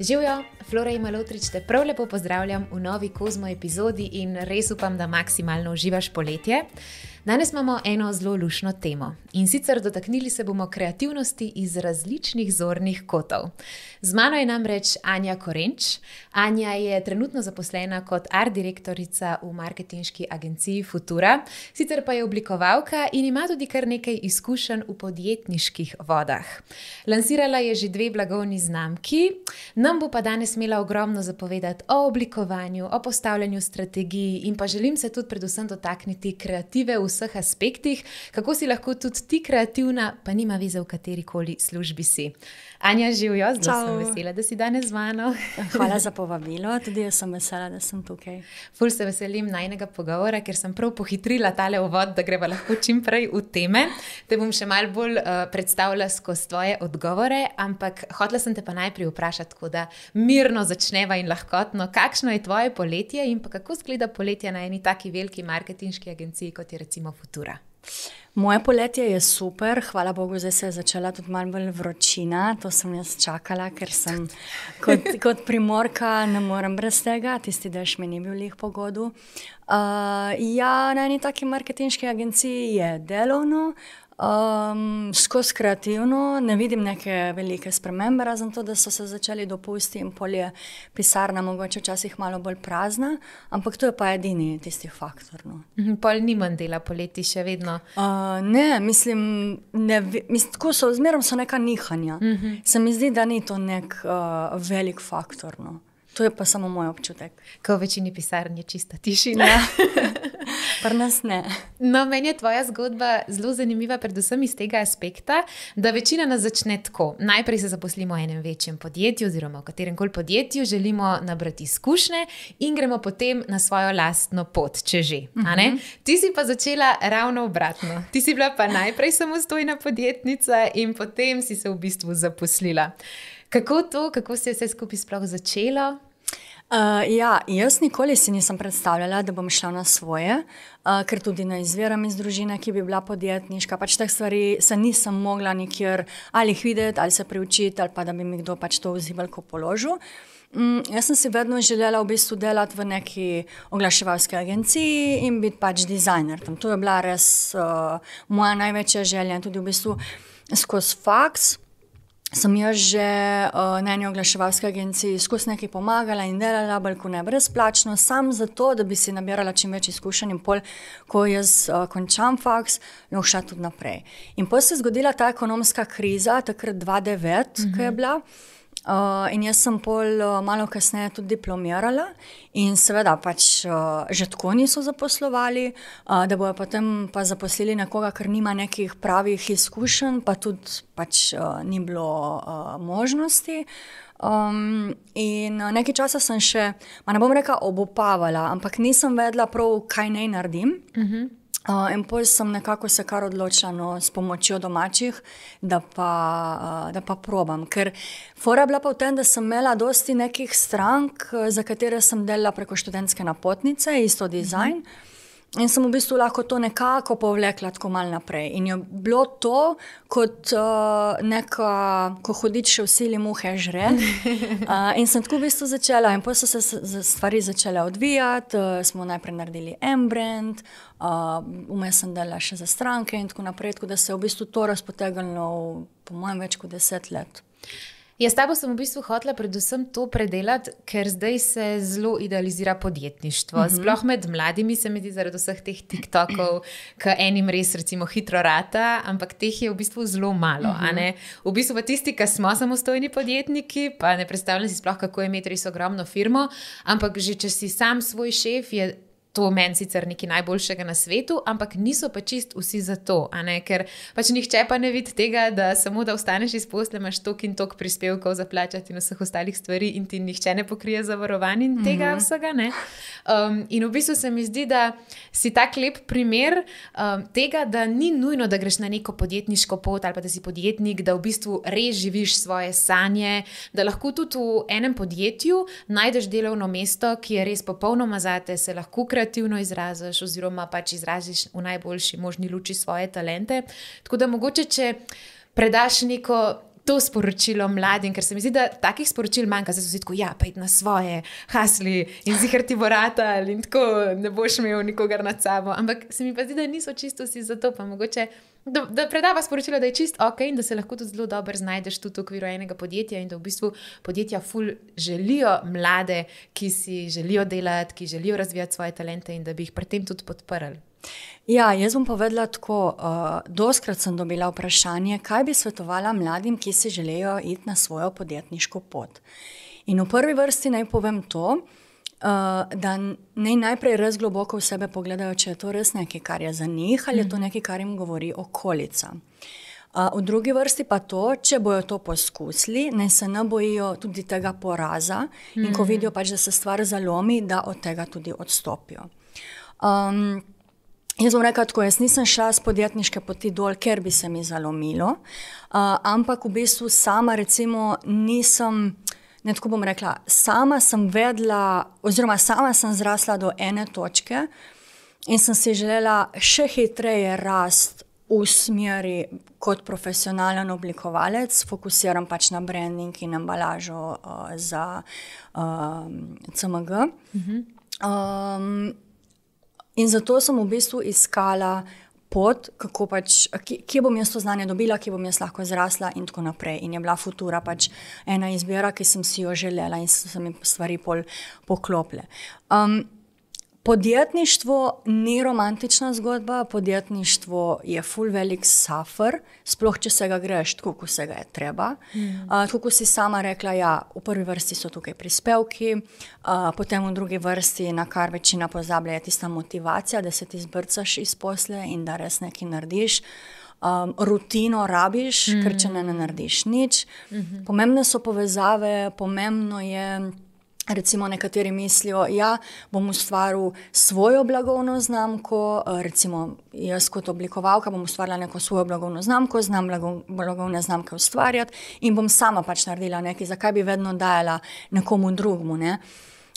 Živijo, Flora in Malotrič, te prav lepo pozdravljam v novi Kozmo epizodi in res upam, da maksimalno uživaš poletje. Danes imamo eno zelo lušno temo in sicer dotaknili se bomo kreativnosti iz različnih zornih kotov. Z mano je namreč Anja Korenč. Anja je trenutno zaposlena kot art direktorica v marketinški agenciji Futura, sicer pa je oblikovalka in ima tudi kar nekaj izkušenj v podjetniških vodah. Lansirala je že dve blagovni znamki, nam bo pa danes imela ogromno zapovedati o oblikovanju, o postavljanju strategij in pa želim se tudi predvsem dotakniti kreative v vseh aspektih, kako si lahko tudi ti kreativna, pa nima vize v kateri koli službi si. Anja, živijo, zelo sem vesela, da si danes z mano. Hvala za povabilo, tudi jaz sem vesela, da sem tukaj. Ful se veselim najnega pogovora, ker sem prav pohitrila tale uvod, da greva lahko čim prej v teme. Te bom še mal bolj uh, predstavila skozi tvoje odgovore, ampak hotla sem te pa najprej vprašati, tako da mirno začneva in lahkotno, kakšno je tvoje poletje in pa kako zgleda poletje na eni taki veliki marketinški agenciji, kot je recimo Futura. Moje poletje je super, hvala Bogu, zdaj se je začela tudi malo bolj vročina. To sem jaz čakala, ker sem kot, kot primorka, ne morem brez tega, tisti dež mi ni bil lih pogodu. Uh, ja, na eni taki marketinški agenciji je delovno, uh, Um, skozi kreativno ne vidim neke velike spremembe, razen to, da so se začeli dopusti in polje pisarna, mogoče včasih malo bolj prazna, ampak to je pa edini tisti faktor. No. Mhm, pol ni manj dela poleti, še vedno. Uh, ne, mislim, ne, mislim, tako so, zmeraj so neka nihanja. Uh mhm. -huh. Se mi zdi, da ni to nek uh, velik faktor. No. To je pa samo moj občutek. Ko v večini pisarn je čista tišina. Pri nas ne. No, meni je tvoja zgodba zelo zanimiva, predvsem iz tega aspekta, da večina nas začne tako. Najprej se zaposlimo v enem večjem podjetju, oziroma v katerem koli podjetju, želimo nabrati izkušnje in gremo potem na svojo lastno pot, če že. Uh mhm. -huh. Ti si pa začela ravno obratno. Ti si bila pa najprej samostojna podjetnica in potem si se v bistvu zaposlila. Kako to, kako se je vse skupaj sploh začelo? Uh, ja, jaz nikoli si nisem predstavljala, da bom šla na svoje, uh, ker tudi ne izviram iz družine, ki bi bila podjetniška. Pač teh stvari se nisem mogla nikjer ali videti, ali se priučiti, ali pa da bi mi kdo pač to vzival kot položil. Mm, jaz sem si vedno želela v bistvu delati v neki oglaševalski agenciji in biti pač dizajner. Tam. To je bila res uh, moja največja želja in tudi v bistvu skozi faks sem jaz že uh, na eni oglaševalski agenciji skozi nekaj pomagala in delala, bolj kot ne brezplačno, samo zato, da bi si nabirala čim več izkušenj in pol, ko jaz uh, končam faks, lahko šla tudi naprej. In potem se je zgodila ta ekonomska kriza, takrat 2009, mm -hmm. ki je bila. Uh, in jaz sem pol uh, malo kasneje tudi diplomirala, in seveda, pač, uh, že tako niso zaposlovali, uh, da bojo potem pa zaposlili nekoga, ker nima nekih pravih izkušenj, pa tudi pač, uh, ni bilo uh, možnosti. Um, in nekaj časa sem še, ne bom rekla, obupavala, ampak nisem vedela, prav, kaj naj naredim. Uh mhm. -huh. Uh, in potem sem nekako se kar odločila no, s pomočjo domačih, da pa, uh, da pa probam. Ker fora bila pa v tem, da sem imela dosti nekih strank, za katere sem delala preko študentske napotnice, isto dizajn. Uh -huh. In sem v bistvu lahko to nekako povlekla tako malo naprej. In je bilo to kot uh, neka, ko hodiš v sili muhe žre. Uh, in sem tako v bistvu začela, in potem so se stvari začele odvijati. Uh, smo najprej naredili Embrand, uh, vmes sem delala še za stranke in tako naprej, tako da se je v bistvu to razpotegnilo, po mojem, več kot deset let. Jaz tabo sem v bistvu hotela predvsem to predelati, ker zdaj se zelo idealizira podjetništvo. Uh mhm. -huh. Sploh med mladimi se mi zdi zaradi vseh teh TikTokov, ki enim res recimo hitro rata, ampak teh je v bistvu zelo malo. Uh mhm. -huh. V bistvu pa tisti, ki smo samostojni podjetniki, pa ne predstavljam si sploh, kako je imeti res ogromno firmo, ampak že če si sam svoj šef, je to meni sicer nekaj najboljšega na svetu, ampak niso pa čist vsi za to. Ker pač nihče pa ne vidi tega, da samo da ostaneš iz posle, imaš tok in tok prispevkov za plačati in vseh ostalih stvari, in ti nihče ne pokrije zavarovanje in tega mm -hmm. vsega. Um, in v bistvu se mi zdi, da si tak lep primer um, tega, da ni nujno, da greš na neko podjetniško pot ali pa da si podjetnik, da v bistvu res živiš svoje sanje, da lahko tudi v enem podjetju najdeš delovno mesto, ki je res popolnoma zate, se lahko kreativno kreativno izraziš, oziroma pač izraziš v najboljši možni luči svoje talente. Tako da mogoče, če predaš neko to sporočilo mladim, ker se mi zdi, da takih sporočil manjka, zdaj so si tako, ja, pa id na svoje, hasli in zihar ti bo rata in tako ne boš imel nikogar nad sabo. Ampak se mi pa zdi, da niso čisto vsi za to, pa mogoče. Da, da predava sporočilo, da je čist ok in da se lahko tudi zelo dobro znajdeš tudi v okviru enega podjetja, in da v bistvu podjetja ful želijo mlade, ki si želijo delati, ki želijo razvijati svoje talente in da bi jih pri tem tudi podprli. Ja, jaz bom povedala tako. Uh, doskrat sem dobila vprašanje, kaj bi svetovala mladim, ki si želijo iti na svojo podjetniško pot. In v prvi vrsti naj povem to, uh, da naj najprej res globoko v sebe pogledajo, če je to res nekaj, kar je za njih ali je to mhm. nekaj, kar jim govori okolica. Uh, v drugi vrsti pa to, če bojo to poskusili, naj se ne bojijo tudi tega poraza in ko mhm. vidijo, pač, da se stvar zalomi, da od tega tudi odstopijo. Um, Jaz bom rekel, da nisem šla s podjetniške poti dol, ker bi se mi zalomilo, uh, ampak v bistvu sama, recimo, nisem. Ne, tako bom rekla, sama sem vedela, oziroma sama sem zrasla do ene točke in sem si želela še hitreje rast v smeri kot profesionalen oblikovalec, fokusiram pač na branding in embalažo uh, za uh, CMG. Uh -huh. um, In zato sem v bistvu iskala pot, kako pač, kje bom jaz to znanje dobila, kje bom jaz lahko zrasla, in tako naprej. In je bila futura pač ena izbira, ki sem si jo želela, in so se mi stvari pol poklopile. Um, Podjetništvo ni romantična zgodba, podjetništvo je full velik suffer, sploh če se ga greš tako, kot se ga je treba. Mm. Uh, tako kot si sama rekla, ja, v prvi vrsti so tukaj prispevki, uh, potem v drugi vrsti, na kar večina pozablja, je tista motivacija, da se ti zbrcaš iz posle in da res nekaj narediš. Um, rutino rabiš, mm. ker če ne, ne narediš nič. Mm -hmm. Pomembne so povezave, pomembno je. Recimo, nekateri mislijo, da ja, bom ustvaril svojo blagovno znamko. Eh, recimo, jaz kot oblikovalka bom ustvarila neko svojo blagovno znamko, znam blagovne znamke ustvarjati in bom sama pač naredila nekaj, zakaj bi vedno dajala nekomu drugemu. Ne?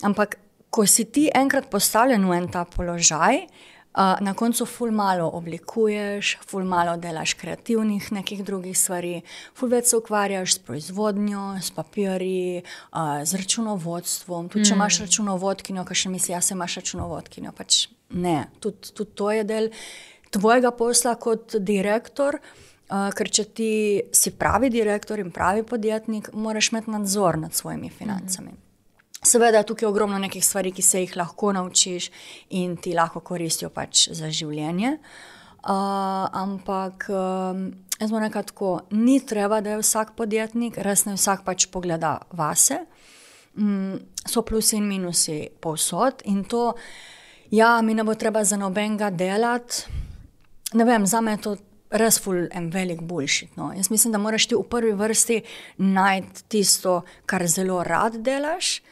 Ampak, ko si ti enkrat postavljen v en ta položaj, uh, na koncu ful malo oblikuješ, ful malo delaš kreativnih nekih drugih stvari, ful več se ukvarjaš s proizvodnjo, s papirji, uh, z računovodstvom. Tudi, če mm. imaš računovodkinjo, kaj še misliš, jaz imaš računovodkinjo. Pač ne, tudi tud to je del tvojega posla kot direktor. Uh, ker če ti si pravi direktor in pravi podjetnik, moraš imeti nadzor nad svojimi financami. Mm -hmm. Seveda je tukaj ogromno nekih stvari, ki se jih lahko naučiš in ti lahko koristijo pač za življenje. Uh, ampak um, jaz moram reči tako, ni treba, da je vsak podjetnik, res ne vsak pač pogleda vase. Um, so plusi in minusi povsod in to, ja, mi ne bo treba za nobenega delati. Ne vem, za me je to res ful en velik bullshit. No. Jaz mislim, da moraš ti v prvi vrsti najti tisto, kar zelo rad delaš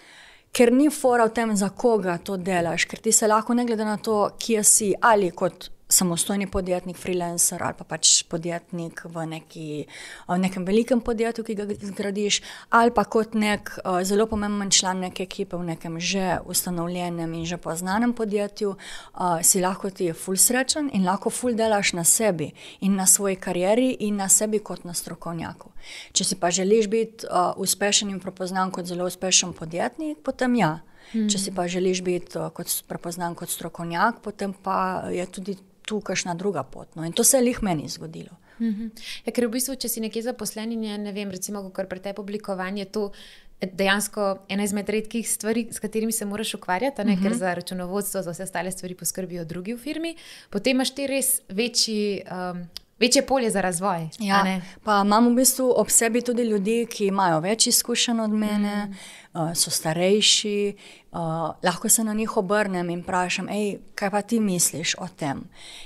ker ni fora v tem, za koga to delaš, ker ti se lahko, ne glede na to, kje si ali kot samostojni podjetnik, freelancer ali pa pač podjetnik v, neki, v nekem velikem podjetju, ki ga zgradiš, ali pa kot nek uh, zelo pomemben član neke ekipe v nekem že ustanovljenem in že poznanem podjetju, uh, si lahko ti je full srečen in lahko full delaš na sebi in na svoji karieri in na sebi kot na strokovnjaku. Če si pa želiš biti uh, uspešen in prepoznan kot zelo uspešen podjetnik, potem ja. Hmm. Če si pa želiš biti uh, kot prepoznan kot strokovnjak, potem pa je tudi tu kakšna druga pot. No? In to se je lih meni zgodilo. Mhm. Ja, ker v bistvu, če si nekje zaposlen in je, ne vem, recimo, kar pri tebi oblikovanje, to je dejansko ena izmed redkih stvari, s katerimi se moraš ukvarjati, ne, uh -huh. ker mhm. za računovodstvo, za vse ostale stvari poskrbijo drugi v firmi, potem imaš ti res večji. Um, Večje polje za razvoj. Ja, pa imamo v bistvu ob sebi tudi ljudi, ki imajo več izkušenj od mene, mm. uh, so starejši. Uh, lahko se na njih obrnem in vprašam, kaj pa ti misliš o tem.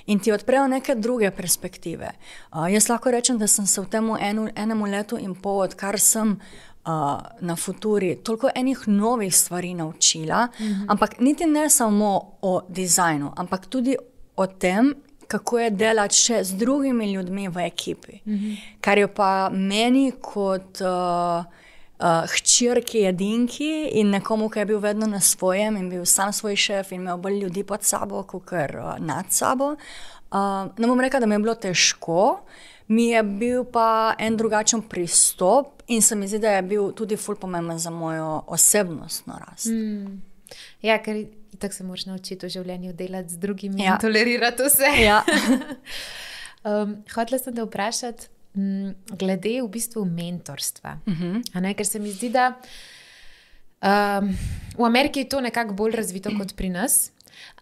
In ti odprejo neke druge perspektive. Uh, jaz lahko rečem, da sem se v tem enu, enem letu in pol, odkar sem. Uh, na futuri toliko enih novih stvari naučila, mm -hmm. ampak niti ne samo o dizajnu, ampak tudi o tem, kako je delati še z drugimi ljudmi v ekipi. Mm -hmm. Kar je pa meni, kot uh, uh, hčerki edinki in nekomu, ki je bil vedno na svojem in bil sam svoj šef in imel bolj ljudi pod sabo, kot uh, nad sabo. Uh, ne bom rekel, da mi je bilo težko, mi je bil pa en drugačen pristop in se mi zdi, da je bil tudi ful pomemben za mojo osebnostno rast. Mm. Ja, ker tako se moraš naučiti v življenju delati z drugimi ja. in tolerirati vse. Ja. um, Hotela sem te vprašati, m, glede v bistvu mentorstva. Uh mhm. -huh. ne, ker se mi zdi, da um, v Ameriki je to nekako bolj razvito kot pri nas,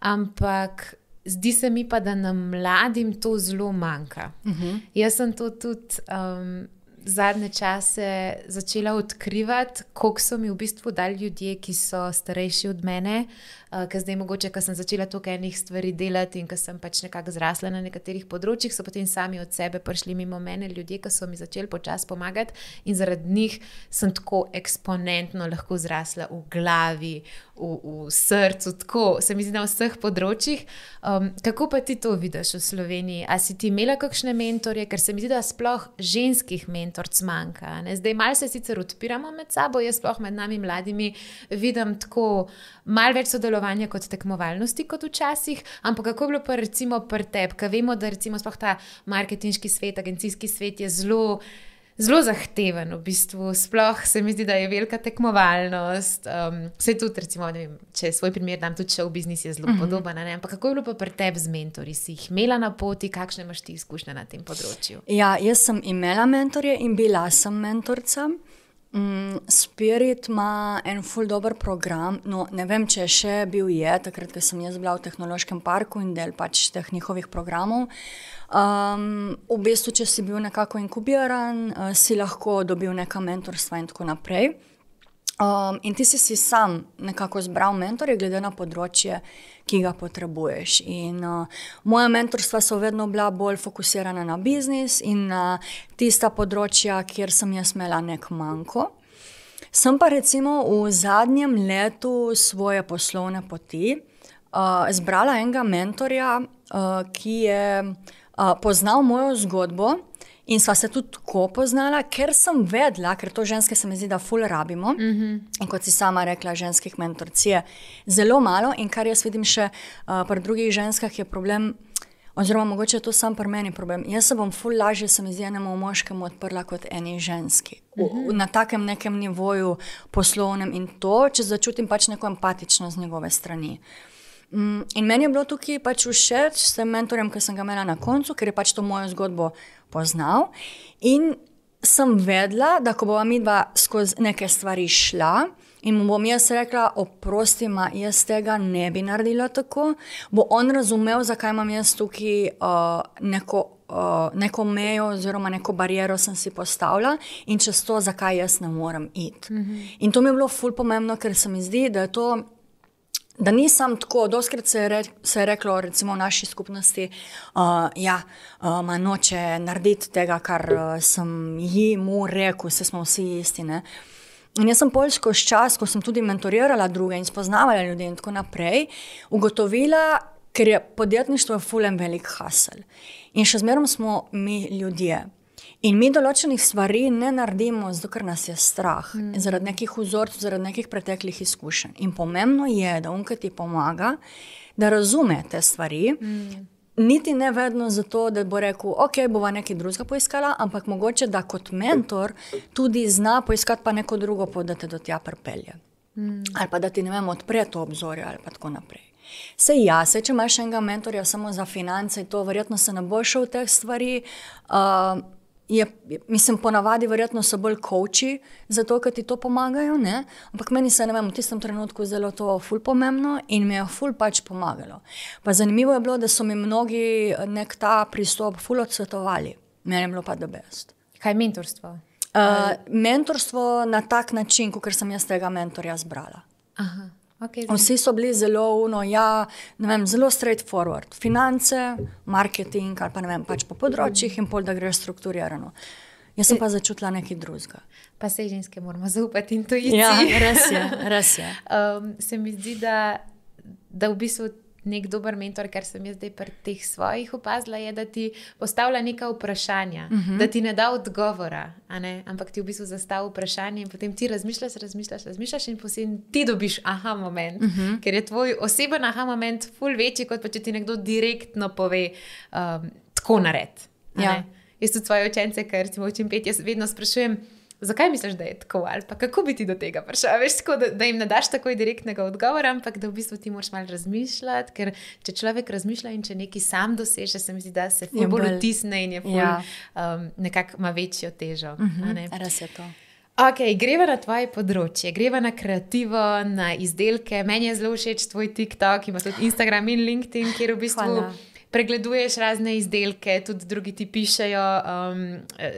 ampak. Zdi se mi pa, da nam mladim to zelo manjka. Uh mhm. -huh. Jaz sem to tudi um, zadnje čase začela odkrivati, koliko so mi v bistvu dali ljudje, ki so starejši od mene, uh, ker zdaj mogoče, ker sem začela toliko enih stvari delati in ker sem pač nekako zrasla na nekaterih področjih, so potem sami od sebe prišli mimo mene ljudje, ki so mi začeli počasi pomagati in zaradi njih sem tako eksponentno lahko zrasla v glavi, v, v srcu, tako se mi zdi na vseh področjih. Um, kako pa ti to vidiš v Sloveniji? A si ti imela kakšne mentorje, ker se mi zdi, da sploh ženskih mentorjev mentorc manjka. Ne? Zdaj, malo se sicer odpiramo med sabo, jaz sploh med nami mladimi vidim tako malo več sodelovanja kot tekmovalnosti kot včasih. Ampak kako je bilo pa recimo pri tebi, ker vemo, da recimo ta marketinški svet, agencijski svet je zelo zelo zahteven, v bistvu. Sploh se mi zdi, da je velika tekmovalnost. Um, vse tudi, recimo, vem, če svoj primer dam, tudi če v biznisu je zelo mm -hmm. podoben. Ampak kako je bilo pa pri tebi z mentori? Si jih imela na poti, kakšne imaš ti izkušnje na tem področju? Ja, jaz sem imela mentorje in bila sem mentorica. Mm, Spirit ima en full dobro program. No, ne vem, če je še bil je, takrat, ko sem jaz bila v tehnološkem parku in del pač teh njihovih programov. Um, v bistvu, če si bil nekako inkubiran, uh, si lahko dobil nekaj mentorstva in tako naprej. Um, in ti si, si sam nekako zbral mentorje, glede na področje, ki ga potrebuješ. In, uh, moja mentorstva so vedno bila bolj fokusirana na biznis in na tista področja, kjer sem jaz imela nek manjko. Sem pa recimo v zadnjem letu svoje poslovne poti uh, zbrala enega mentorja, uh, ki je poznal mojo zgodbo in sva se tudi tako poznala, ker sem vedela, ker to ženske se mi zdi, da ful rabimo. Mm -hmm. In kot si sama rekla, ženskih mentorc je zelo malo in kar jaz vidim še uh, pri drugih ženskah je problem. Oziroma, mogoče je to sam pri meni problem. Jaz se bom ful lažje, se mi zdi, enemu moškemu odprla kot eni ženski. V, mhm. na takem nekem nivoju poslovnem in to, če začutim pač neko empatično z njegove strani. Uh, Mm, in meni je bilo tukaj pač všeč s tem mentorjem, ki sem ga imela na koncu, ker je pač to mojo zgodbo poznal. In sem vedela, da ko bova mi dva skozi neke stvari šla. In mu bom jaz rekla, oprosti, ma jaz tega ne bi naredila tako, bo on razumel, zakaj imam jaz tukaj uh, neko, uh, neko mejo, oziroma neko bariero sem si postavila in čez to, zakaj jaz ne morem iti. Mm -hmm. In to mi je bilo ful pomembno, ker se mi zdi, da je to da nisem tako, doskrat se je, re, se je reklo, recimo v naši skupnosti, uh, ja, uh, noče narediti tega, kar uh, sem ji mu rekel, vse smo vsi isti. Ne? In jaz sem polsko čas, ko sem tudi mentorirala druge in spoznavala ljudi in tako naprej, ugotovila, ker je podjetništvo fulem velik hasel. In še zmeraj smo mi ljudje. In mi določenih stvari ne naredimo, zato ker nas je strah, mm. zaradi nekih vzorcev, zaradi nekih preteklih izkušenj. In pomembno je, da unka ti pomaga, da razume te stvari. Mm. Niti ne vedno zato, da bo rekel, ok, bova nekaj drugega poiskala, ampak mogoče da kot mentor tudi zna poiskati pa neko drugo pot, da te do tja pripelje. Mm. Ali pa da ti ne vem, odpre to obzorje ali pa tako naprej. Sej ja, se če imaš enega mentorja samo za finance, to verjetno se ne bo šel v teh stvari. Uh, je, mislim, ponavadi verjetno so bolj koči, zato ker ti to pomagajo. Ne? Ampak meni se vem, v tistem trenutku zelo to ful pomembno in mi je ful pač pomagalo. Pa zanimivo je bilo, da so mi mnogi nek ta pristop ful odsvetovali. Meni je bilo pa da best. Kaj je mentorstvo? Uh, mentorstvo na tak način, kot sem jaz tega mentorja zbrala. Aha. Okay, Vsi so bili zelo, uno, ja, vem, zelo straightforward, finance, marketing ali pa ne vem, pač po področjih in pol, da gre strukturirano. Jaz sem pa začutila nekaj drugega. Pa se ženske moramo zaupati intuiciji. Ja, res je. Res je. Um, se mi zdi, da, da v bistvu nek dober mentor, kar sem jaz zdaj pri teh svojih opazila, je, da ti postavlja neka vprašanja, uh -huh. da ti ne da odgovora, ampak ti v bistvu zastavi vprašanje in potem ti razmišljaš, razmišljaš, razmišljaš in potem ti dobiš aha moment, uh -huh. ker je tvoj oseben aha moment ful večji, kot pa če ti nekdo direktno pove, um, tako nared. Ja. Jaz tudi svoje učence, ker ti učim pet, jaz vedno sprašujem. Zakaj misliš, da je tako, ali kako bi ti do tega prišel? Veš, tako, da, da jim ne daš tako direktnega odgovora, ampak da v bistvu ti moraš malo razmišljati. Ker če človek razmišlja in če nekaj sam doseže, se mi zdi, da se bolj bolj vtisne in je bolj ja. um, nekako ima večjo težo. Uh mhm, -huh, res je to. Ok, greva na tvoje področje, greva na kreativo, na izdelke. Meni je zelo všeč tvoj TikTok, ima tudi Instagram in LinkedIn, kjer v bistvu. Hvala pregleduješ razne izdelke, tudi drugi ti pišejo, um,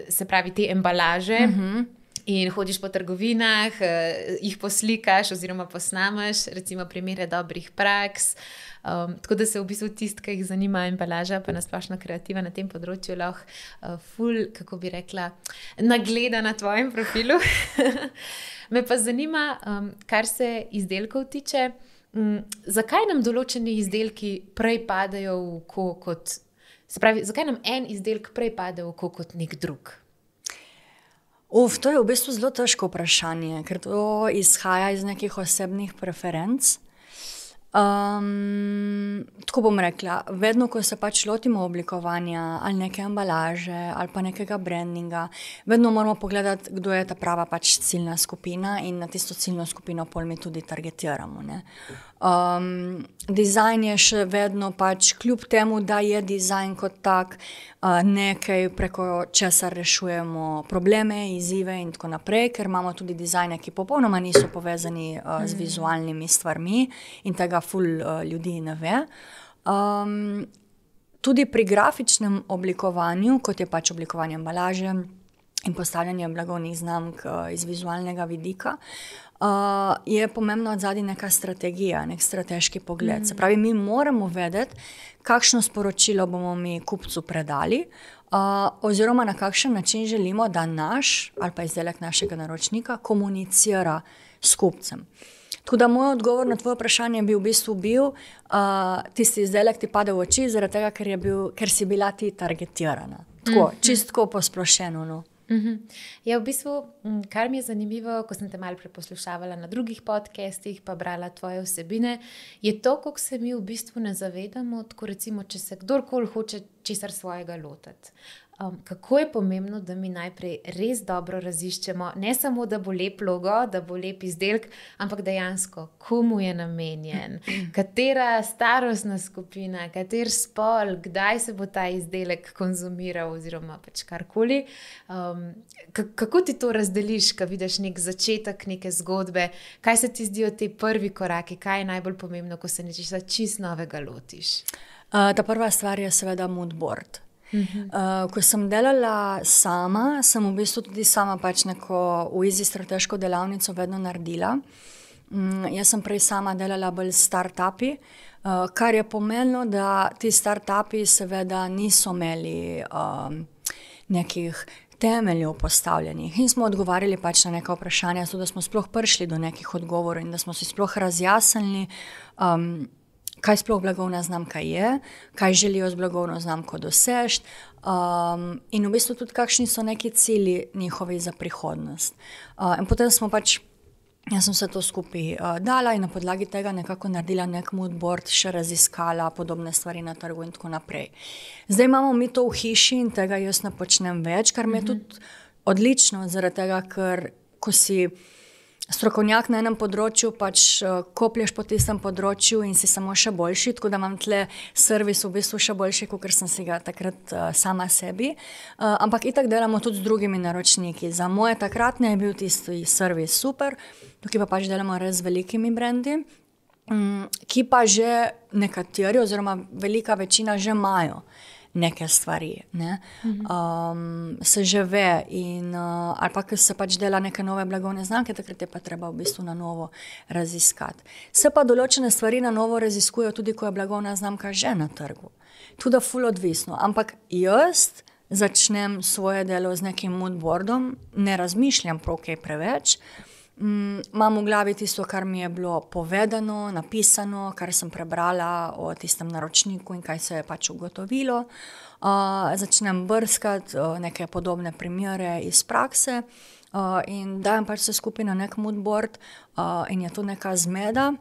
se pravi, te embalaže. Uh mhm. -huh. In hodiš po trgovinah, uh, jih poslikaš, oziroma posnameš, recimo, primere dobrih praks. Um, tako da se v bistvu tisti, ki jih zanima embalaža, pa nasplošno kreativa na tem področju, lahko, uh, ful, kako bi rekla, nagleda na tvojem profilu. Me pa zanima, um, kar se izdelkov tiče. Mm, zakaj nam določeni izdelki prej padejo v oko kot, se pravi, zakaj nam en izdelek prej pade v oko kot nek drug? Uf, to je v bistvu zelo težko vprašanje, ker to izhaja iz nekih osebnih preferenc. Um, tako bom rekla, vedno, ko se pač lotimo oblikovanja ali neke embalaže ali pa nekega brandinga, vedno moramo pogledati, kdo je ta prava pač ciljna skupina in na tisto ciljno skupino pol mi tudi targetiramo. Um, dizajn je še vedno pač, kljub temu, da je dizajn kot tak uh, nekaj, preko česar rešujemo probleme, izzive in tako naprej, ker imamo tudi dizajne, ki popolnoma niso povezani uh, z mm. vizualnimi stvarmi in tega ful uh, ljudi ne ve. Um, tudi pri grafičnem oblikovanju, kot je pač oblikovanje embalaže in postavljanje blagovnih znamk uh, iz vizualnega vidika. Uh, je pomembno od zadnji neka strategija, nek strateški pogled. Mm. Se pravi, mi moramo vedeti, kakšno sporočilo bomo mi kupcu predali, uh, oziroma na kakšen način želimo, da naš ali pa izdelek našega naročnika komunicira s kupcem. Tako da moj odgovor na tvoje vprašanje bi v bistvu bil, uh, tisti izdelek ti pade v oči, zaradi tega, ker, bil, ker si bila ti targetirana. Tako, mm -hmm. čistko posplošeno. No. Mhm. Ja, v bistvu, kar mi je zanimivo, ko sem te malo preposlušavala na drugih podcestih, pa brala tvoje vsebine, je to, kako se mi v bistvu ne zavedamo, tako recimo, če se kdorkoli hoče česar svojega lotiti. Um, kako je pomembno, da mi najprej res dobro raziščemo, ne samo da bo lep logo, da bo lep izdelek, ampak dejansko, komu je namenjen, katera starostna skupina, kater spol, kdaj se bo ta izdelek konzumiral, oziroma pač karkoli. Um, kako ti to razdeliš, ko vidiš nek začetek neke zgodbe, kaj se ti zdijo ti prvi koraki, kaj je najbolj pomembno, ko se nečesa čist novega lotiš? Uh, ta prva stvar je seveda moodboard. Uh, ko sem delala sama, sem v bistvu tudi sama pač neko v izi strateško delavnico vedno naredila. Um, jaz sem prej sama delala bolj s start-upi, uh, kar je pomenilo, da ti start-upi seveda niso imeli um, nekih temeljev postavljenih in smo odgovarjali pač na neka vprašanja, zato da smo sploh prišli do nekih odgovorov in da smo si sploh razjasnili. Um, kaj sploh blagovna znamka je, kaj želijo z blagovno znamko doseči, um, in v bistvu tudi, kakšni so neki cilji njihovi za prihodnost. Uh, in potem smo pač. Jaz sem se to skupaj uh, dala in na podlagi tega nekako naredila nek mood board, še raziskala podobne stvari na trgu in tako naprej. Zdaj imamo mi to v hiši in tega jaz ne počnem več, kar mi je mm -hmm. tudi odlično, zaradi tega, ker ko si strokovnjak na enem področju, pač uh, koplješ po tistem področju in si samo še boljši. Tako da imam tle servis v bistvu še boljši, kot sem si ga takrat uh, sama sebi. Uh, ampak itak delamo tudi z drugimi naročniki. Za moje takratne je bil tisti servis super, tukaj pa pač delamo res z velikimi brendi. Um, ki pa že nekateri, oziroma velika večina, že imajo uh, neke stvari. Ne? Um, se že ve, in, uh, ali pa se pač dela neke nove blagovne znamke, takrat je pa treba v bistvu na novo raziskati. Se pa določene stvari na novo raziskujejo, tudi ko je blagovna znamka že na trgu. Tudi je full odvisno. Ampak jaz začnem svoje delo z nekim moodboardom, ne razmišljam prav kaj preveč. Mm, imam v glavi tisto, kar mi je bilo povedano, napisano, kar sem prebrala o tistem naročniku in kaj se je pač ugotovilo. Uh, začnem brskati uh, neke podobne primere iz prakse uh, in dajem pač vse skupaj na nek moodboard, uh, in je to neka zmeda.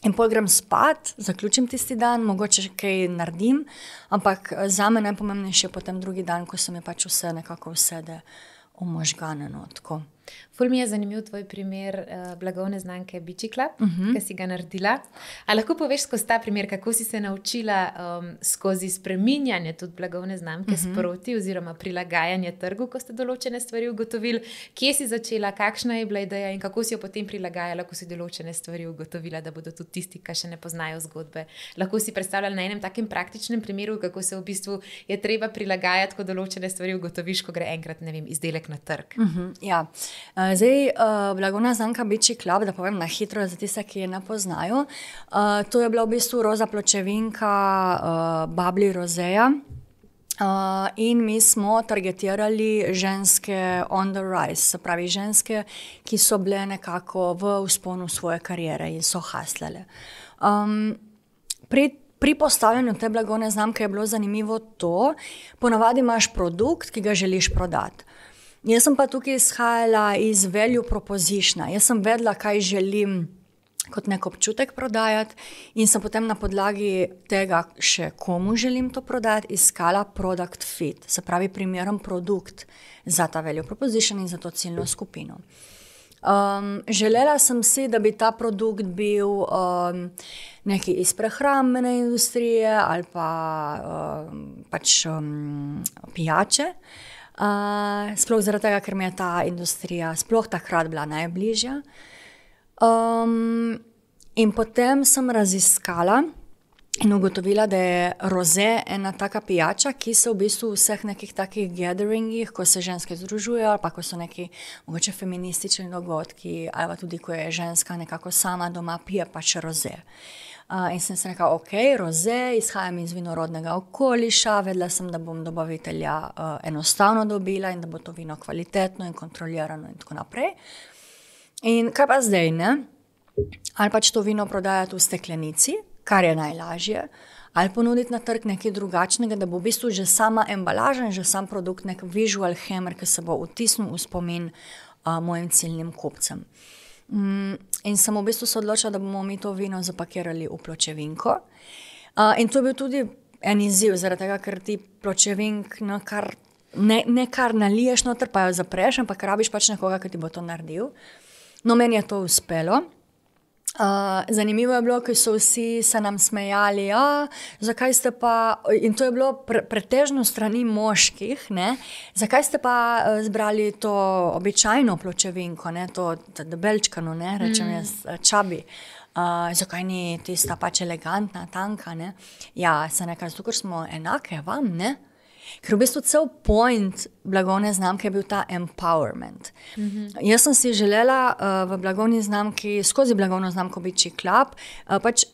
In pol grem spat, zaključim tisti dan, mogoče še kaj naredim, ampak za me najpomembnejše je potem drugi dan, ko se mi pač vse nekako usede v možgane. No, Ful mi je zanimiv tvoj primer uh, blagovne znamke Biči Club, uh -huh. ki si ga naredila. Ali lahko poveš skozi ta primer, kako si se naučila um, skozi spreminjanje tudi blagovne znamke uh -huh. sproti, oziroma prilagajanje trgu, ko ste določene stvari ugotovili, kje si začela, kakšna je bila ideja in kako si jo potem prilagajala, ko si določene stvari ugotovila, da bodo tudi tisti, ki še ne poznajo zgodbe. Lahko si predstavljala na enem takem praktičnem primeru, kako se v bistvu je treba prilagajati, ko določene stvari ugotoviš, ko gre enkrat, ne vem, izdelek na trg. Uh mhm, -huh, ja. Uh, Zdaj, uh, blagovna znamka Biči Club, da povem na hitro za tiste, ki je ne poznajo. Uh, to je bila v bistvu roza pločevinka uh, Babli Rozeja. Uh, in mi smo targetirali ženske on the rise, se pravi ženske, ki so bile nekako v usponu svoje kariere in so haslele. Um, pri, pri postavljanju te blagovne znamke je bilo zanimivo to, ponavadi imaš produkt, ki ga želiš prodati. Jaz sem pa tukaj izhajala iz value proposition. Jaz sem vedela, kaj želim kot nek občutek prodajati, in sem potem na podlagi tega, še komu želim to prodati, iskala product fit, se pravi, primeren produkt za ta value proposition in za to ciljno skupino. Um, želela sem si, da bi ta produkt bil um, nekaj iz prehrambene industrije ali pa um, pač um, pijače. Uh, sploh zaradi tega, ker mi je ta industrija sploh takrat bila najbližja. Um, in potem sem raziskala in ugotovila, da je roze ena taka pijača, ki se v bistvu v vseh nekih takih gatheringih, ko se ženske združujejo, ali pa ko so neki mogoče feministični dogodki, ali pa tudi ko je ženska nekako sama doma, pije pač roze. Uh, Uh, in sem se rekel, ok, roze, izhajam iz vinorodnega okoliša, vedela sem, da bom dobavitelja uh, enostavno dobila in da bo to vino kvalitetno in kontrolirano in tako naprej. In kaj pa zdaj, ne? Ali pač to vino prodajati v steklenici, kar je najlažje, ali ponuditi na trg nekaj drugačnega, da bo v bistvu že sama embalaža in že sam produkt nek visual hammer, ki se bo vtisnil v spomin uh, mojim ciljnim kupcem. Mm, in sem v bistvu se odločila, da bomo mi to vino zapakirali v pločevinko. Uh, in to je bil tudi en izziv, zaradi tega, ker ti pločevink no, kar, ne, ne kar naliješ, noter pa jo zapreš, ampak rabiš pač nekoga, ki ti bo to naredil. No, meni je to uspelo. Uh, zanimivo je bilo, ker so vsi se nam smejali, ja, zakaj ste pa, in to je bilo pre, pretežno strani moških, ne, zakaj ste pa uh, zbrali to običajno pločevinko, ne, to debelčkano, ne, rečem mm. jaz, čabi. Uh, zakaj ni tista pač elegantna, tanka? Ne? Ja, se nekaj, zato ker smo enake vam, ne? Ker v bistvu cel point blagovne znamke je bil ta empowerment. Mm -hmm. Jaz sem si želela uh, v blagovni znamki, skozi blagovno znamko biti klub. Uh, pač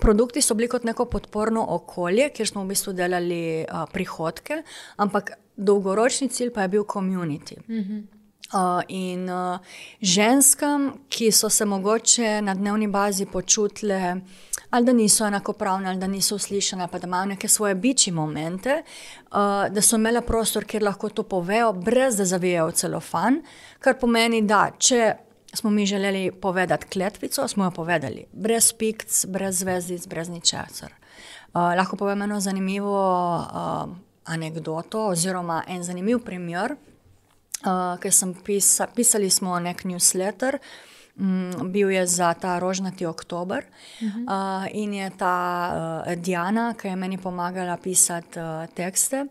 produkti so bili kot neko podporno okolje, kjer smo v bistvu delali uh, prihodke, ampak dolgoročni cilj pa je bil community. Mm -hmm. Uh, in uh, ženskam, ki so se mogoče na dnevni bazi počutile, ali da niso enakopravne, ali da niso uslišane, pa da imajo neke svoje biči momente, uh, da so imele prostor, kjer lahko to povejo, brez da zavijajo celofan, kar pomeni, da če smo mi želeli povedati kletvico, smo jo povedali, brez pikc, brez zvezdic, brez ničesar. Uh, lahko povem eno zanimivo uh, anegdoto, oziroma en zanimiv primer. Uh, ker sem pisa, pisali smo nek newsletter, uh, bil je za ta rožnati oktober uh -huh. uh, in je ta uh, Diana, ki je meni pomagala pisati uh, tekste.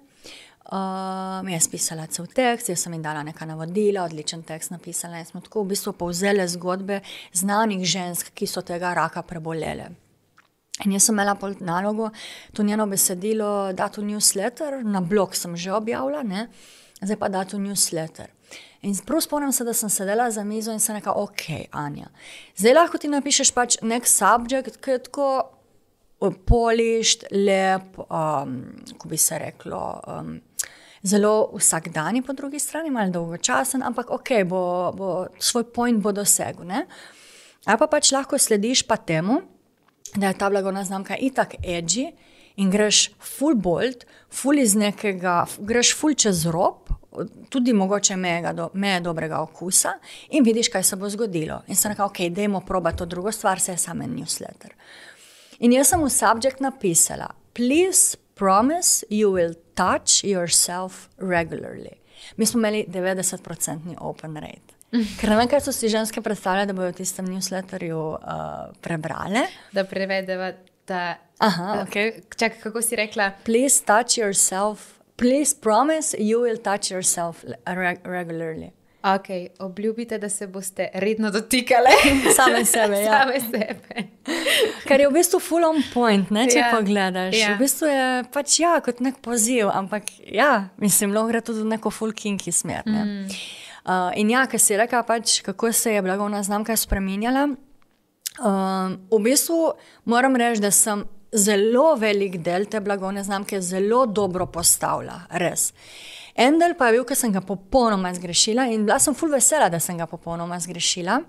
Uh, jaz sem pisala cel tekst, jaz sem jim dala nekaj navodila, odličen tekst napisala in smo tako v bistvu povzeli zgodbe znanih žensk, ki so tega raka prebolele. In jaz sem imela nalogo to njeno besedilo dati v newsletter, na blog sem že objavila, ne? zdaj pa dati v newsletter. In prav spomnim se, da sem sedela za mizo in se rekla, ok, Anja. Zdaj lahko ti napišeš pač nek subjekt, ki je tako polišt, lep, um, ko bi se reklo, um, zelo vsakdani, po drugi strani, malo dolgočasen, ampak ok, bo, bo, svoj point bo dosegel. Ali pa pač lahko slediš pa temu, da je ta blagovna znamka itak edgy in greš full bold, full iz nekega, greš full čez rob, tudi mogoče meje, do, meje dobrega okusa in vidiš, kaj se bo zgodilo. In sem rekel, ok, dajmo proba to drugo stvar, se je samo en newsletter. In jaz sem v subjekt napisala, please promise you will touch yourself regularly. Mi smo imeli 90-odstotni open rate. Ker ne vem, kaj so si ženske predstavljale, da bodo v tistem newsletterju uh, prebrale. Da prevedeva ta. Aha, okay. Čakaj, kako si rekla? Please touch yourself Please promise you will touch yourself regularly. Ok, obljubite, da se boste redno dotikali same sebe. Ja. same sebe. Kar je v bistvu full on point, ne, če ja. pogledaš. Ja. V bistvu je pač ja, kot nek poziv, ampak ja, mislim, lahko gre tudi v neko full kinky smer. Mm. Uh, in ja, kar si rekel, pač, kako se je blagovna znamka spremenjala. Um, v bistvu moram reči, da sem zelo velik del te blagovne znamke zelo dobro postavlja, res. En del pa je bil, ker sem ga popolnoma zgrešila in bila sem full vesela, da sem ga popolnoma zgrešila.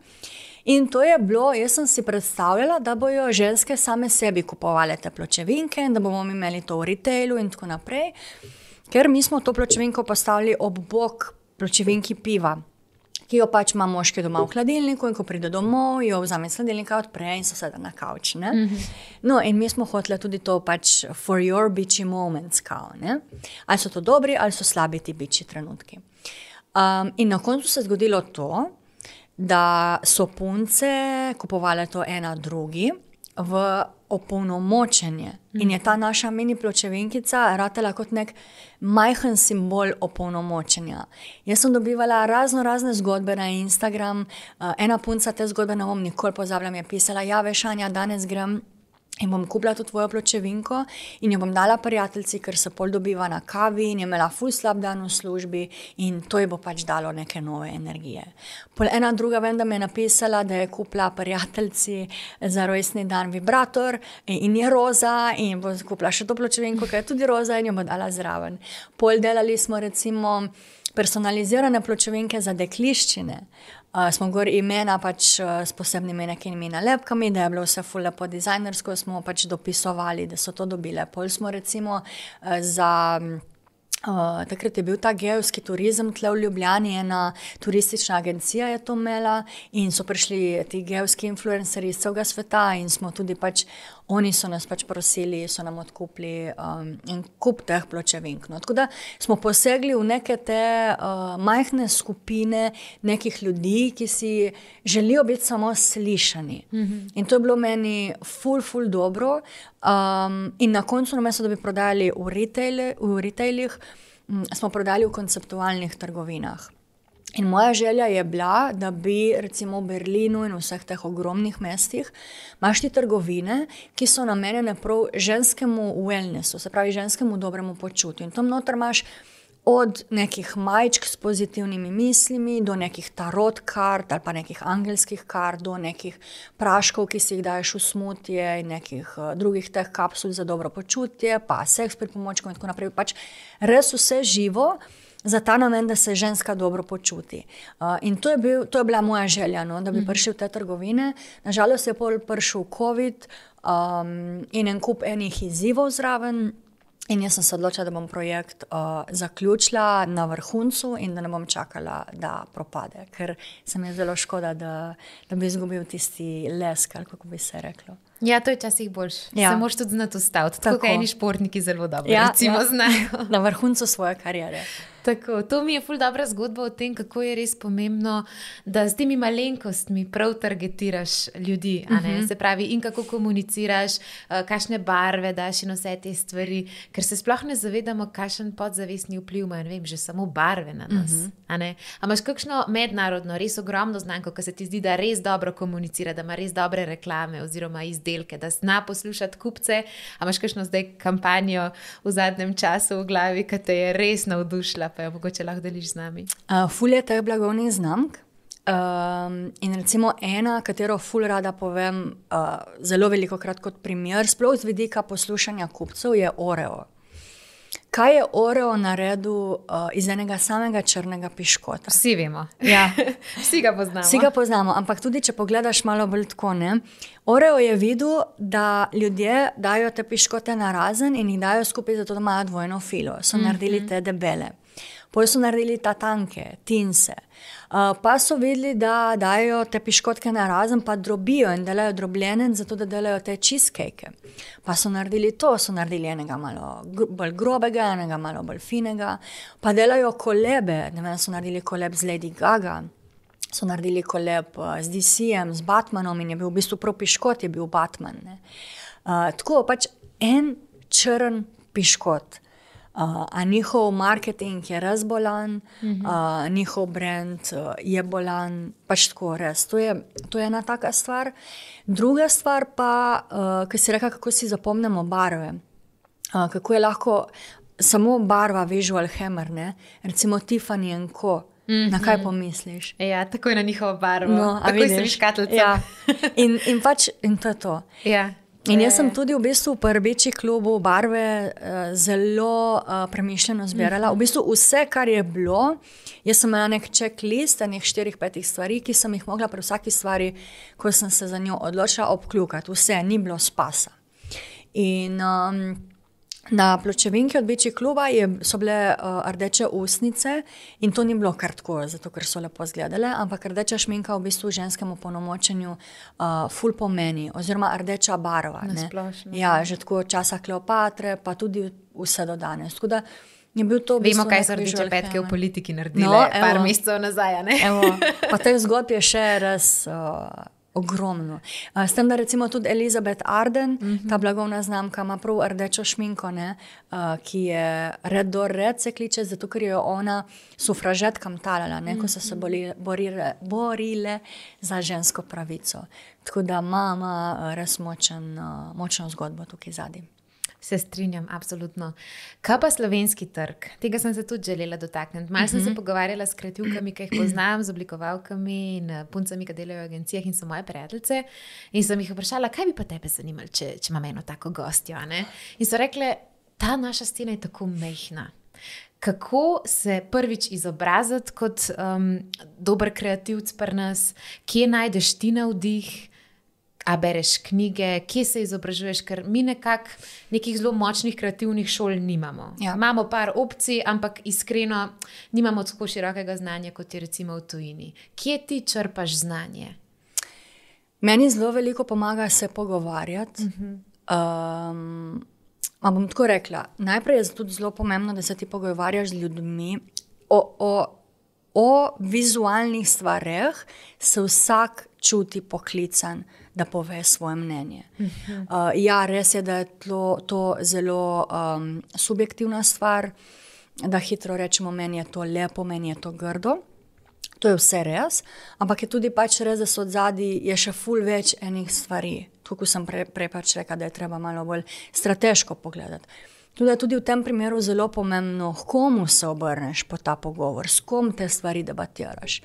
In to je bilo, jaz sem si predstavljala, da bojo ženske same sebi kupovale te pločevinke in da bomo imeli to v retailu in tako naprej. Ker mi smo to pločevinko postavili ob bok pločevinki piva ki jo pač ima moški doma v hladilniku, in ko pride domov, jo vzame iz hladilnika, odpre in se sedaj na kavč. Mm -hmm. No, in mi smo hoteli tudi to pač for your bitchy moments, kao, ali so to dobri ali so slabi ti bitchy trenutki. Um, in na koncu se je zgodilo to, da so punce kupovali to ena drugi v opolnomočenje. In je ta naša mini pločevinkica ratela kot nek majhen simbol opolnomočenja. Jaz sem dobivala razno razne zgodbe na Instagram, uh, ena punca te zgodbe, ne bom nikoli pozabila, je pisala: Ja, veš, Anja, danes grem. In bom kupila to tvojo pločevinko in jo bom dala prijateljici, ker se pol dobiva na kavi in je imela ful slab dan v službi in to ji bo pač dalo neke nove energije. Pol ena druga vem, da mi je napisala, da je kupila prijateljici za rojstni dan vibrator in je roza in bo kupila še to pločevinko, ki je tudi roza in jo bo dala zraven. Pol delali smo recimo personalizirane pločevinke za dekliščine. Uh, smo gor imena pač, uh, s posebnimi nekimi nalepkami, da je bilo vse fulje po dizajnersko, smo pač dopisovali, da so to dobile. Pol smo recimo uh, za. Uh, takrat je bil ta geovski turizem tle v Ljubljani, ena turistična agencija je to imela in so prišli ti geovski influencerji iz celega sveta in smo tudi pač oni so nas pač prosili, so nam odkupili um, en kup teh pločevink. No. Tako da smo posegli v neke te uh, majhne skupine nekih ljudi, ki si želijo biti samo slišani. Mm -hmm. In to je bilo meni ful, ful dobro. Um, in na koncu, namesto da bi prodajali v, retail, v retailih, um, smo prodali v konceptualnih trgovinah. In moja želja je bila, da bi recimo v Berlinu in vseh teh ogromnih mestih imeli trgovine, ki so namenjene prav ženskemu wellnessu, se pravi ženskemu dobremu počutju. In tam noter imaš od nekih majčk s pozitivnimi mislimi, do nekih tarot kart ali pa nekih angelskih kart, do nekih praškov, ki si jih daješ v smutje in nekih uh, drugih teh kapsul za dobro počutje, pa seks pri pomočku in tako naprej. Pač res vse živo za ta namen, da se ženska dobro počuti. Uh, in to je, bil, to je bila moja želja, no, da bi mhm. prišel v te trgovine. Nažalost je pol prišel COVID um, in en kup enih izzivov zraven. In jaz sem se odločila, da bom projekt uh, zaključila na vrhuncu in da ne bom čakala, da propade, ker se mi je zelo škoda, da, da bi izgubil tisti lesk, kako bi se reklo. Ja, to je včasih boljše. Ja. Se moraš tudi znati ustaviti. Tako kot eni športniki zelo dobro ja, recimo, ja. znajo. Na vrhuncu svoje kariere. Tako, to mi je ful dobra zgodba o tem, kako je res pomembno, da s temi malenkostmi prav targetiraš ljudi. Uh mhm. -huh. Se pravi, in kako komuniciraš, uh, kakšne barve daš in vse te stvari, ker se sploh ne zavedamo, kakšen podzavestni vpliv ima, ne vem, že samo barve na nas. Uh -huh. Ampak imaš kakšno mednarodno, res ogromno znanko, ki se ti zdi, da res dobro komunicira, da ima res dobre reklame oziroma izdelke, da zna poslušati kupce. Ampak imaš kakšno zdaj kampanjo v zadnjem času v glavi, ki te je res navdušila? Pa jo mogoče lahko deliš z nami. Uh, ful je teh blagovnih znamk. Um, in recimo ena, katero ful rada povem, uh, zelo veliko krat kot primer, sploh z vidika poslušanja kupcev, je Oreo. kaj je Oreo naredil uh, iz enega samega črnega piškota? Vsi vemo. Ja. Vsi ga poznamo. Vsi ga poznamo, ampak tudi če pogledaš malo bolj tako, ne. Oreo je videl, da ljudje dajo te piškote na razen in jih dajo skupaj, zato da imajo dvojno filo. So mm -hmm. naredili te debele. Potem so naredili ta tanke, tinse. Uh, pa so videli, da dajo te piškotke na razen, pa drobijo in delajo drobljene, zato da delajo te cheesecake. Pa so naredili to, so naredili enega malo bolj grobega, enega malo bolj finega, pa delajo kolebe. Ne vem, so naredili koleb z Lady Gaga. So naredili koleb z DC-jem, z Batmanom in je bil v bistvu prav piškot, je bil Batman. Uh, tako pač en črn piškot. Uh, a njihov marketing je res bolan, uh -huh. uh, njihov brand uh, je bolan, pač tako res. To je, to je ena taka stvar. Druga stvar pa, uh, ki si reka, kako si zapomnimo barve. Uh, kako je lahko samo barva visual hammer, ne? recimo Tiffany in Co. Mm -hmm. Na kaj pomisliš? Ja, tako je na njihovo barvo. No, tako je vidiš katlice. Ja. In, in pač in to je to. Ja. In jaz sem tudi v bistvu v rdeči klubu barve uh, zelo uh, premišljeno zbirala. V bistvu vse, kar je bilo, jaz sem imela nek checklist, nekaj štirih, petih stvari, ki sem jih mogla pri vsaki stvari, ko sem se za njo odločila, obkljukati. Vse, ni bilo spasa. In um, Na pločevinki od večjih kluba je, so bile uh, rdeče usnice in to ni bilo kar tako, zato ker so lepo izgledale, ampak rdeča šminka v bistvu ženskemu ponomočenju uh, ful pomeni, oziroma rdeča barva. Ja, že tako časa Kleopatre, pa tudi vse do danes. Vemo, kaj so rdeče petke v politiki naredili, no, par mesecev nazaj. pa te zgodbe je še res. Uh, ogromno. S tem, da recimo tudi Elizabeth Arden, uh mhm. -huh. ta blagovna znamka, ima prav rdečo šminko, ne, uh, ki je red do red se kliče, zato ker je ona sufražetkam talala, ne, ko so se mhm. boli, borile, borile za žensko pravico. Tako da ima res močen, uh, močno zgodbo tukaj zadnji. Se strinjam, absolutno. Kaj pa slovenski trg? Tega sem se tudi želela dotakniti. Malce sem se mhm. pogovarjala s kreativkami, ki jih poznam, z oblikovalkami in eh, puncami, ki delajo v agencijah in so moje prijateljice. In sem jih vprašala, kaj bi pa tebe zanimalo, če, če imam eno tako gostjo. In so rekle, ta naša stena je tako mehna. Kako se prvič izobraziti kot um, dober kreativc pri nas, kje najdeš ti navdih? A bereš knjige, kje se izobražuješ, ker mi nekako nekih zelo močnih kreativnih šol nimamo. Ja. Imamo par opcij, ampak iskreno nimamo tako širokega znanja, kot je recimo v tujini. Kje ti črpaš znanje? Meni zelo veliko pomaga se pogovarjati. Uh -huh. um, bom tako rekla. Najprej je tudi zelo pomembno, da se ti pogovarjaš z ljudmi o, o, o vizualnih stvareh, se vsak čuti poklican da pove svoje mnenje. Uh, ja, res je, da je to, to zelo um, subjektivna stvar, da hitro rečemo, meni je to lepo, meni je to grdo. To je vse res, ampak je tudi pač res, da so od zadaj še ful več enih stvari. Tukaj sem prej pre pač rekel, da je treba malo bolj strateško pogledati. Tudi, tudi v tem primeru je zelo pomembno, komu se obrneš po ta pogovor, s kom te stvari debatiraš.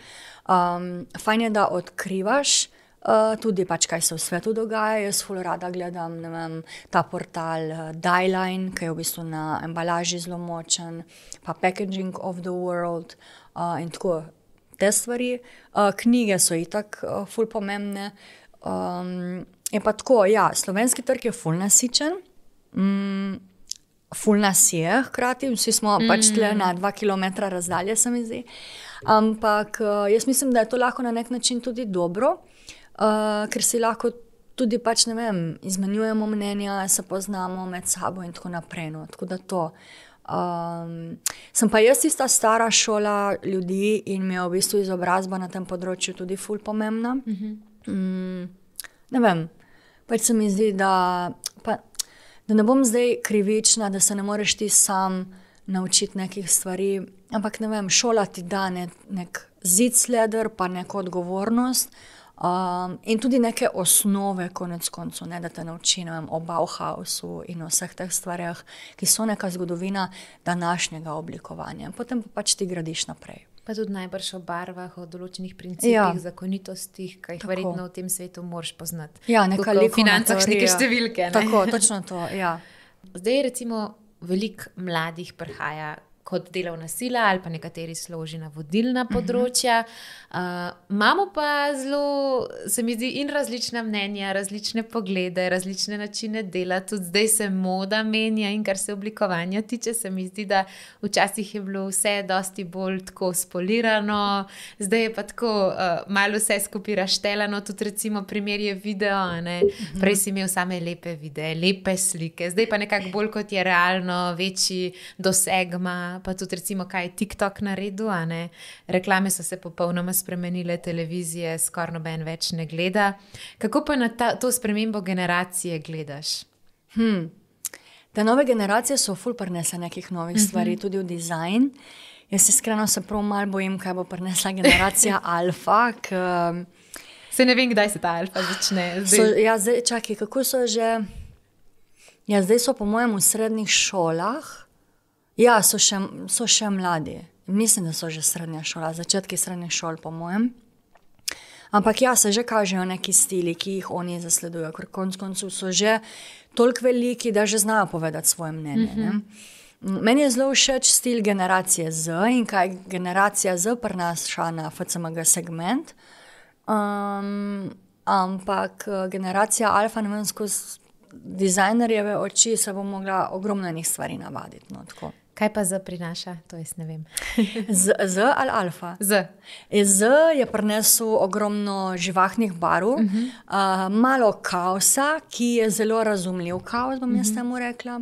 Um, fajn je, da odkrivaš, Uh, tudi pač, kaj se v svetu dogaja. Jaz zelo rada gledam vem, ta portal uh, eh, Dajline, ki je v bistvu na embalaži zelo močen, pa Packaging of the World uh, in tako te stvari. Uh, knjige so itak uh, ful pomembne. Um, je pa tako, ja, slovenski trg je ful nasičen. Mm, Ful nas je, hkrati, vsi smo mm. pač tle na dva km razdalje, se mi zdi. Ampak jaz mislim, da je to lahko na nek način tudi dobro, uh, ker si lahko tudi pač, ne vem, izmenjujemo mnenja, se poznamo med sabo in tako naprej. No. Tako da to. Um, sem pa jaz tista stara šola ljudi in mi je v bistvu izobrazba na tem področju tudi ful pomembna. Uh -huh. um, ne vem, pač se mi zdi, da, pa, da ne bom zdaj krivična, da se ne moreš ti sam naučiti nekih stvari. Ampak ne vem, šola ti da ne, nek zid sleder, pa neko odgovornost. Um, in tudi neke osnove, konec koncev, ne, da te naučim o Bauhausu in o vseh teh stvareh, ki so neka zgodovina današnjega oblikovanja. Potem pa pač ti gradiš naprej. Pa tudi najbrž o barvah, o določenih principih, ja. zakonitostih, ki jih verjetno v tem svetu moraš poznati. Ja, nekaj o financah, neke številke. Ne? Tako, točno to. Ja. Zdaj, recimo, veliko mladih prihaja kot delovna sila, ali pa nekateri složi na vodilna mhm. področja. Uh, imamo pa zelo, se mi zdi, in različna mnenja, različne poglede, različne načine dela. Tudi zdaj se moda menja, in kar se oblikovanja tiče, se mi zdi, da včasih je bilo vse dosti bolj tako spolirano, zdaj je pa tako uh, malo vse skupaj raštelano. Tudi, recimo, primer je video. Ne? Mhm. Prej si imel same lepe videe, lepe slike, zdaj pa nekako bolj kot je realno, večji doseg ima pa tudi, recimo, kaj je TikTok naredil. Reklame so se popolnoma spremenile, televizije skoraj noben več ne gleda. Kako pa na ta, to spremembo generacije gledaš? Hmm. Te nove generacije so ful prenese nekih novih mm -hmm. stvari, tudi v dizajn. Jaz se iskreno se prav malo bojim, kaj bo prinesla generacija alfa. K, se ne vem, kdaj se ta alfa začne. Zdaj. So, ja, zdaj, čakaj, kako so že. Ja, zdaj so, po mojem, v srednjih šolah. Ja, so še, so še mladi. Mislim, da so že srednja šola, začetki srednje šole, po mojem. Ampak ja, se že kažejo neki stili, ki jih oni zasledujejo, ker konec koncev so že toliko veliki, da že znajo povedati svoje mnenje. Mm -hmm. Meni je zelo všeč stil generacije Z in kaj generacija Z prenaša na FCMG segment. Um, ampak eh, generacija Alfa, ne vem, skozi dizajnerjeve oči se bo mogla ogromno enih stvari navaditi. No, Kaj pa Z prinaša, to jaz ne vem. z, z ali alfa? Z. z je prinesel ogromno živahnih barv, uh -huh. uh, malo kaosa, ki je zelo razumljiv kaos, bom jaz uh -huh. temu rekla.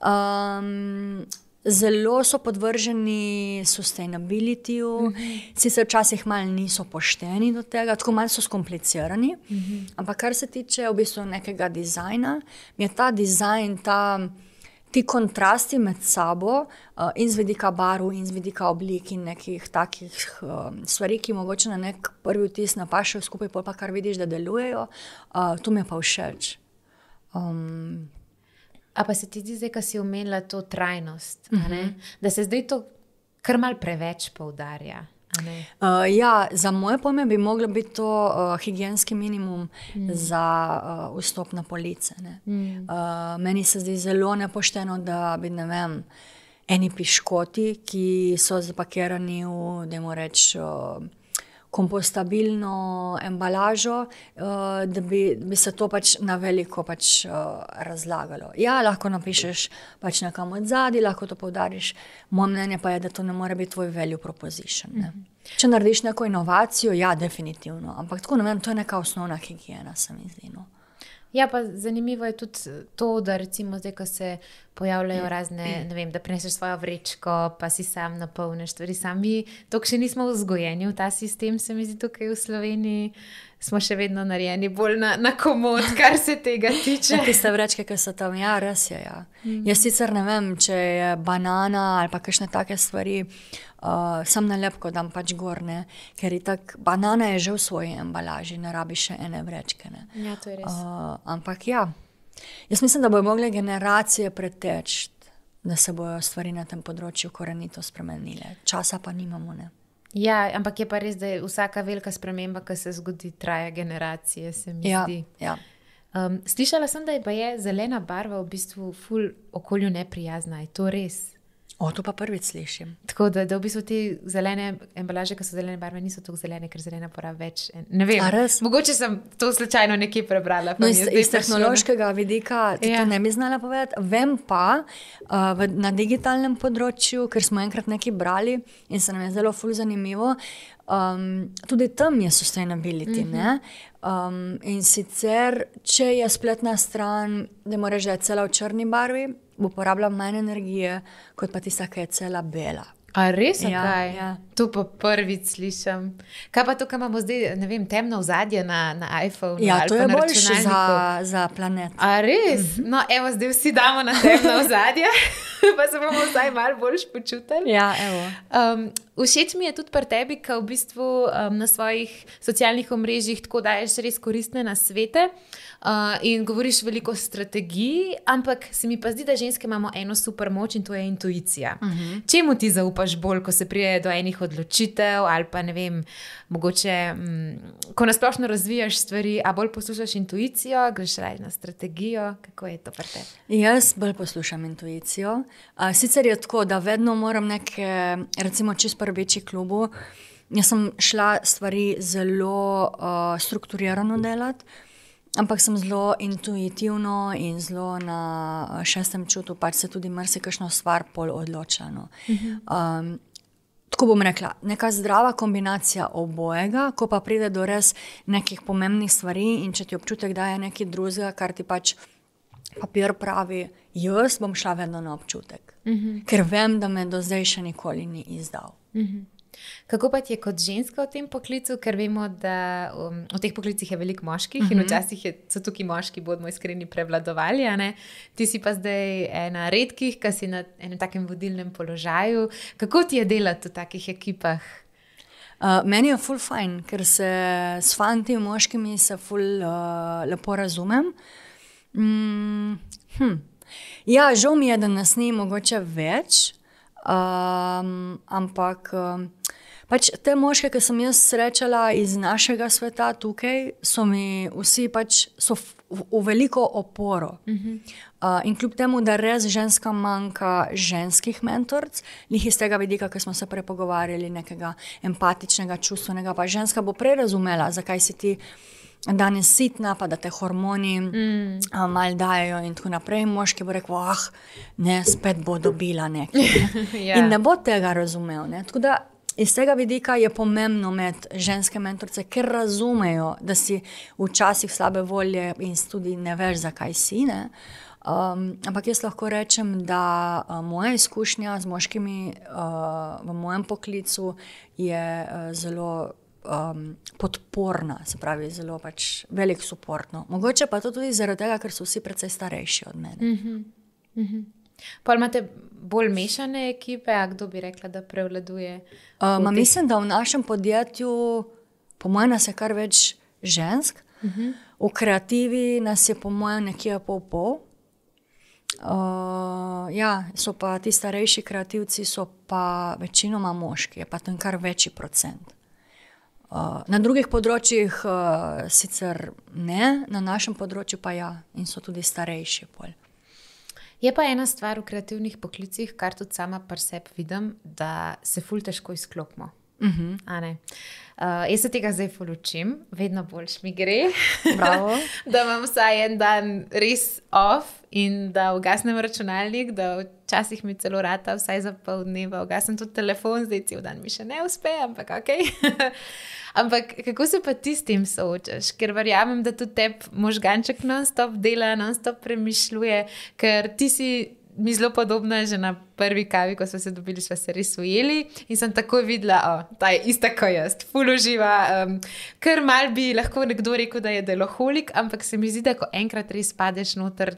Um, Zelo so podvrženi sustainabilityju, uh -huh. sicer včasih malo niso pošteni do tega, tako malo so skomplicirani. Uh -huh. Ampak kar se tiče v bistvu nekega dizajna, je ta dizajn, ta ti kontrasti med sabo, uh, in z vidika barv, in z vidika oblik, in nekih takih uh, stvari, ki mogoče na nek prvi vtis napašajo skupaj, pa kar vidiš, da delujejo, uh, to mi je pa všeč. Um, A pa se ti zdi, da si omenila to trajnost, uh -huh. da se zdaj to kar mal preveč poudarja. Uh, ja, za moje pojme bi moglo biti to uh, higijenski minimum mm. za uh, vstop na police. Mm. Uh, meni se zdi zelo nepošteno, da bi ne vem, eni piškoti, ki so zapakirani v, da moramo reči. Uh, kompostabilno embalažo, uh, da bi, bi se to pač na veliko pač, uh, razlagalo. Ja, lahko napišeš pač nekam od zadaj, lahko to poudariš. Moje mnenje pa je, da to ne more biti tvoj value proposition. Ne? Mhm. Če narediš neko inovacijo, ja, definitivno. Ampak tako, vem, to je neka osnovna higiena, se mi zdi. No. Ja, pa zanimivo je tudi to, da recimo zdaj, ko se pojavljajo razne, ne vem, da prineseš svojo vrečko, pa si sam napolniš stvari. Sami, to še nismo vzgojeni v ta sistem, se mi zdi tukaj v Sloveniji smo še vedno narejeni bolj na, na komod, kar se tega tiče. Ti ste vrečke, ki so tam, ja, res je. Ja. Mm. Jaz sicer ne vem, če je banana ali pa kakšne take stvari, uh, sem na lepko dam pač gorne, ker je tako, banana je že v svoji embalaži, ne rabi še ene vrečke. Ne. Ja, to je res. Uh, ampak ja, jaz mislim, da bodo mogle generacije preteč. Da se bodo stvari na tem področju korenito spremenile, časa pa nimamo. Ne? Ja, ampak je pa res, da je vsaka velika sprememba, ki se zgodi, traja generacije. Ja, ja. um, slišala sem, da je, je zelena barva v bistvu ful okolju neprijazna. Je to res? O, to pa prvič slišim. Tako da, da v bistvu te zelene embalaže, ki so zelene barve, niso tako zelene, ker zelena pora več. Ne vem. Mogoče sem to slučajno nekje prebrala. No, iz, iz tehnološkega vidika ja. ne bi znala povedati. Vem pa uh, v, na digitalnem področju, ker smo enkrat nekaj brali in se nam je zelo ful zanimivo. Um, tudi tam je sustainability. Mm -hmm. um, in sicer, če je spletna stran, da moraš, da je cela v črni barvi uporablja manj energije, kot pa tista, ki je cela bela. A res je? Ja, ja. To pa prvič slišim. Kaj pa to, kar imamo zdaj, ne vem, temno vzadje na, na iPhonu? Ja, to je boljše za, za planet. A res? Mhm. No, evo, zdaj vsi damo na temno vzadje, pa se bomo zdaj malo bolj počutili. Ja, um, všeč mi je tudi pri tebi, ki v bistvu um, na svojih socialnih omrežjih tako daješ res koristne nasvete. Uh, in govoriš veliko o strategiji, ampak se mi pa zdi, da ženske imamo eno super moč in to je intuicija. Mhm. -huh. Čemu ti zaupaš bolj, ko se prije do enih odločitev, ali pa ne vem, mogoče, mm, ko nasplošno razvijaš stvari, a bolj poslušaš intuicijo, greš raje na strategijo, kako je to pri tebi? Jaz bolj poslušam intuicijo. Uh, sicer je tako, da vedno moram nekaj, recimo, čez pa večji klubu. Jaz sem šla stvari zelo uh, strukturirano delati, ampak sem zelo intuitivno in zelo na šestem čutu, pač se tudi marsikajšno stvar pol odločano. Uh -huh. um, tako bom rekla, neka zdrava kombinacija obojega, ko pa pride do res nekih pomembnih stvari in če ti občutek daje nekaj drugega, kar ti pač papir pravi, jaz bom šla vedno na občutek, uh -huh. ker vem, da me do zdaj še nikoli ni izdal. Uh -huh. Kako pa ti je kot ženska v tem poklicu, ker vemo, da um, v teh poklicih je veliko moških uh -huh. in mhm. včasih je, so tukaj moški, bodimo iskreni, prevladovali. Ti si pa zdaj ena redkih, ki si na enem takem vodilnem položaju. Kako ti je delati v takih ekipah? Uh, meni je full fajn, ker se s fanti in moškimi se full uh, lepo razumem. Mm, hm. Ja, žal mi je, da nas ni mogoče več, um, ampak. Um, Pač te moške, ki sem jaz srečala iz našega sveta tukaj, so mi vsi pač v, v veliko oporo. Uh -huh. uh, in kljub temu, da res ženska manjka ženskih mentorc, njih iz tega vidika, ki smo se prepogovarjali, nekega empatičnega, čustvenega, pa ženska bo prej razumela, zakaj si ti. Danes sitna, pa da te hormoni mm. malo dajo, in tako naprej. Moški bo rekel: Ah, ne, spet bo dobila nekaj. Ne? ja. In ne bo tega razumel. Ne? Tako da Iz tega vidika je pomembno imeti ženske mentorice, ker razumejo, da si včasih slabe volje in tudi ne veš, zakaj si. Um, ampak jaz lahko rečem, da uh, moja izkušnja z moškimi uh, v mojem poklicu je uh, zelo um, podporna, se pravi, zelo pač velik suportno. Mogoče pa to tudi zaradi tega, ker so vsi precej starejši od mene. Mm -hmm. Mm -hmm. Pa imate bolj mešane ekipe, a kdo bi rekla, da prevladuje? Um, mislim, da v našem podjetju, po mojem, nas je kar več žensk, uh mhm. -huh. v kreativi nas je, po mojem, nekje pol pol. Uh, ja, so pa ti starejši kreativci, so pa večinoma moški, je pa tam kar večji procent. Uh, na drugih področjih uh, sicer ne, na našem področju pa ja, in so tudi starejši. Pol. Je pa ena stvar v kreativnih poklicih, kar tudi sama pri sebi vidim, da se ful težko izklopimo. Uh -huh. uh, jaz se tega zdaj polučim, vedno boljš mi gre. da imam vsaj en dan res off in da ugasnem računalnik, da včasih mi celo rata, vsaj za pol dneva, ugasnem tudi telefon, zdaj cel dan mi še ne uspe, ampak ok. Ampak kako se pa ti s tem soočaš? Ker verjamem, da tudi te možganček non-stop dela, non-stop premišljuje, ker ti si mi zelo podobna že na prvi kavi, ko smo se dobili, smo se res ujeli in sem tako videla, da oh, je ista kot jaz, fuluživa. Um, ker mal bi lahko nekdo rekel, da je deloholik, ampak se mi zdi, da ko enkrat res padeš noter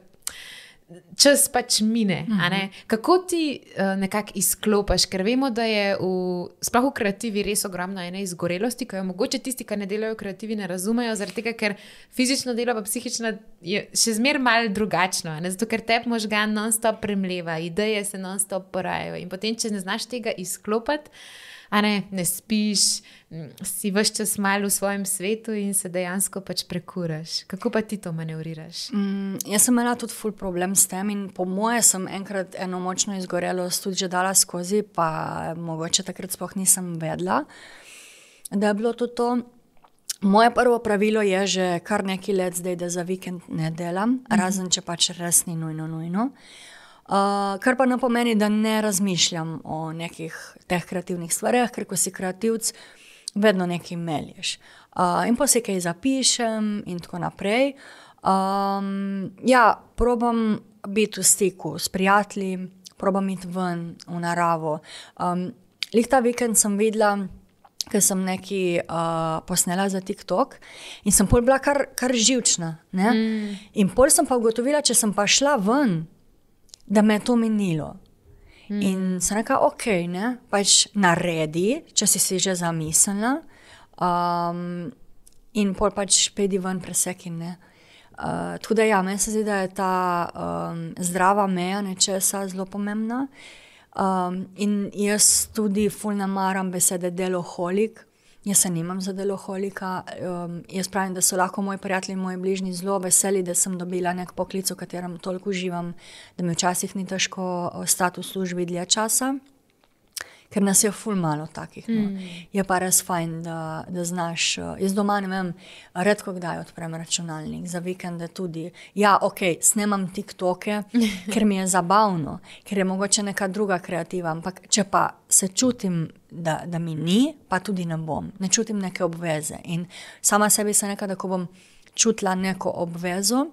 čas pač mine. Mm -hmm. Kako ti uh, nekako izklopiš, ker vemo, da je v, sploh v kreativi res ogromno ene izgorelosti, ki jo mogoče tisti, ki ne delajo v kreativi, ne razumejo, zaradi tega, ker fizično delo, pa psihično je še zmeraj malo drugačno. Zato, ker te možgan non-stop premleva, ideje se non-stop porajajo in potem, če ne znaš tega izklopiti ne, ne spiš, si vse čas malo v svojem svetu in se dejansko pač prekuraš. Kako pa ti to manevriraš? Mm, jaz sem imela tudi ful problem s tem in po moje sem enkrat eno močno izgorelost tudi že dala skozi, pa mogoče takrat sploh nisem vedela, da je bilo to to. Moje prvo pravilo je že kar nekaj let zdaj, da za vikend ne delam, mm -hmm. razen če pač res ni nujno nujno. Uh, kar pa ne pomeni, da ne razmišljam o nekih teh kreativnih stvareh, ker ko si kreativc, vedno nekaj melješ. Uh, in pa se kaj zapišem, in tako naprej. Um, ja, probam biti v stiku s prijatelji, probam iti ven v naravo. Um, Lih ta vikend sem videla, ker sem nekaj uh, posnela za TikTok in sem pol bila kar, kar živčna. Mm. In pol sem pa ugotovila, če sem pa šla ven da me je to minilo. Mm. In sem rekla, ok, ne, pač naredi, če si si že zamislila, um, in pol pač pedi ven presekine. Uh, tako da, ja, meni se zdi, da je ta um, zdrava meja nečesa zelo pomembna. Um, in jaz tudi fulno maram besede deloholik, Jaz se nimam za deloholika. Um, jaz pravim, da so lahko moji prijatelji in moji bližnji zelo veseli, da sem dobila nek poklic, v katerem toliko uživam, da mi včasih ni težko ostati v službi dlje časa ker nas je ful malo takih. No. Mm. Je pa res fajn, da, da znaš. Jaz doma ne vem, redko kdaj odprem računalnik, za vikende tudi. Ja, ok, snemam TikToke, ker mi je zabavno, ker je mogoče neka druga kreativa. Ampak če pa se čutim, da, da mi ni, pa tudi ne bom, ne čutim neke obveze. In sama sebi se nekaj, da ko bom čutila neko obvezo.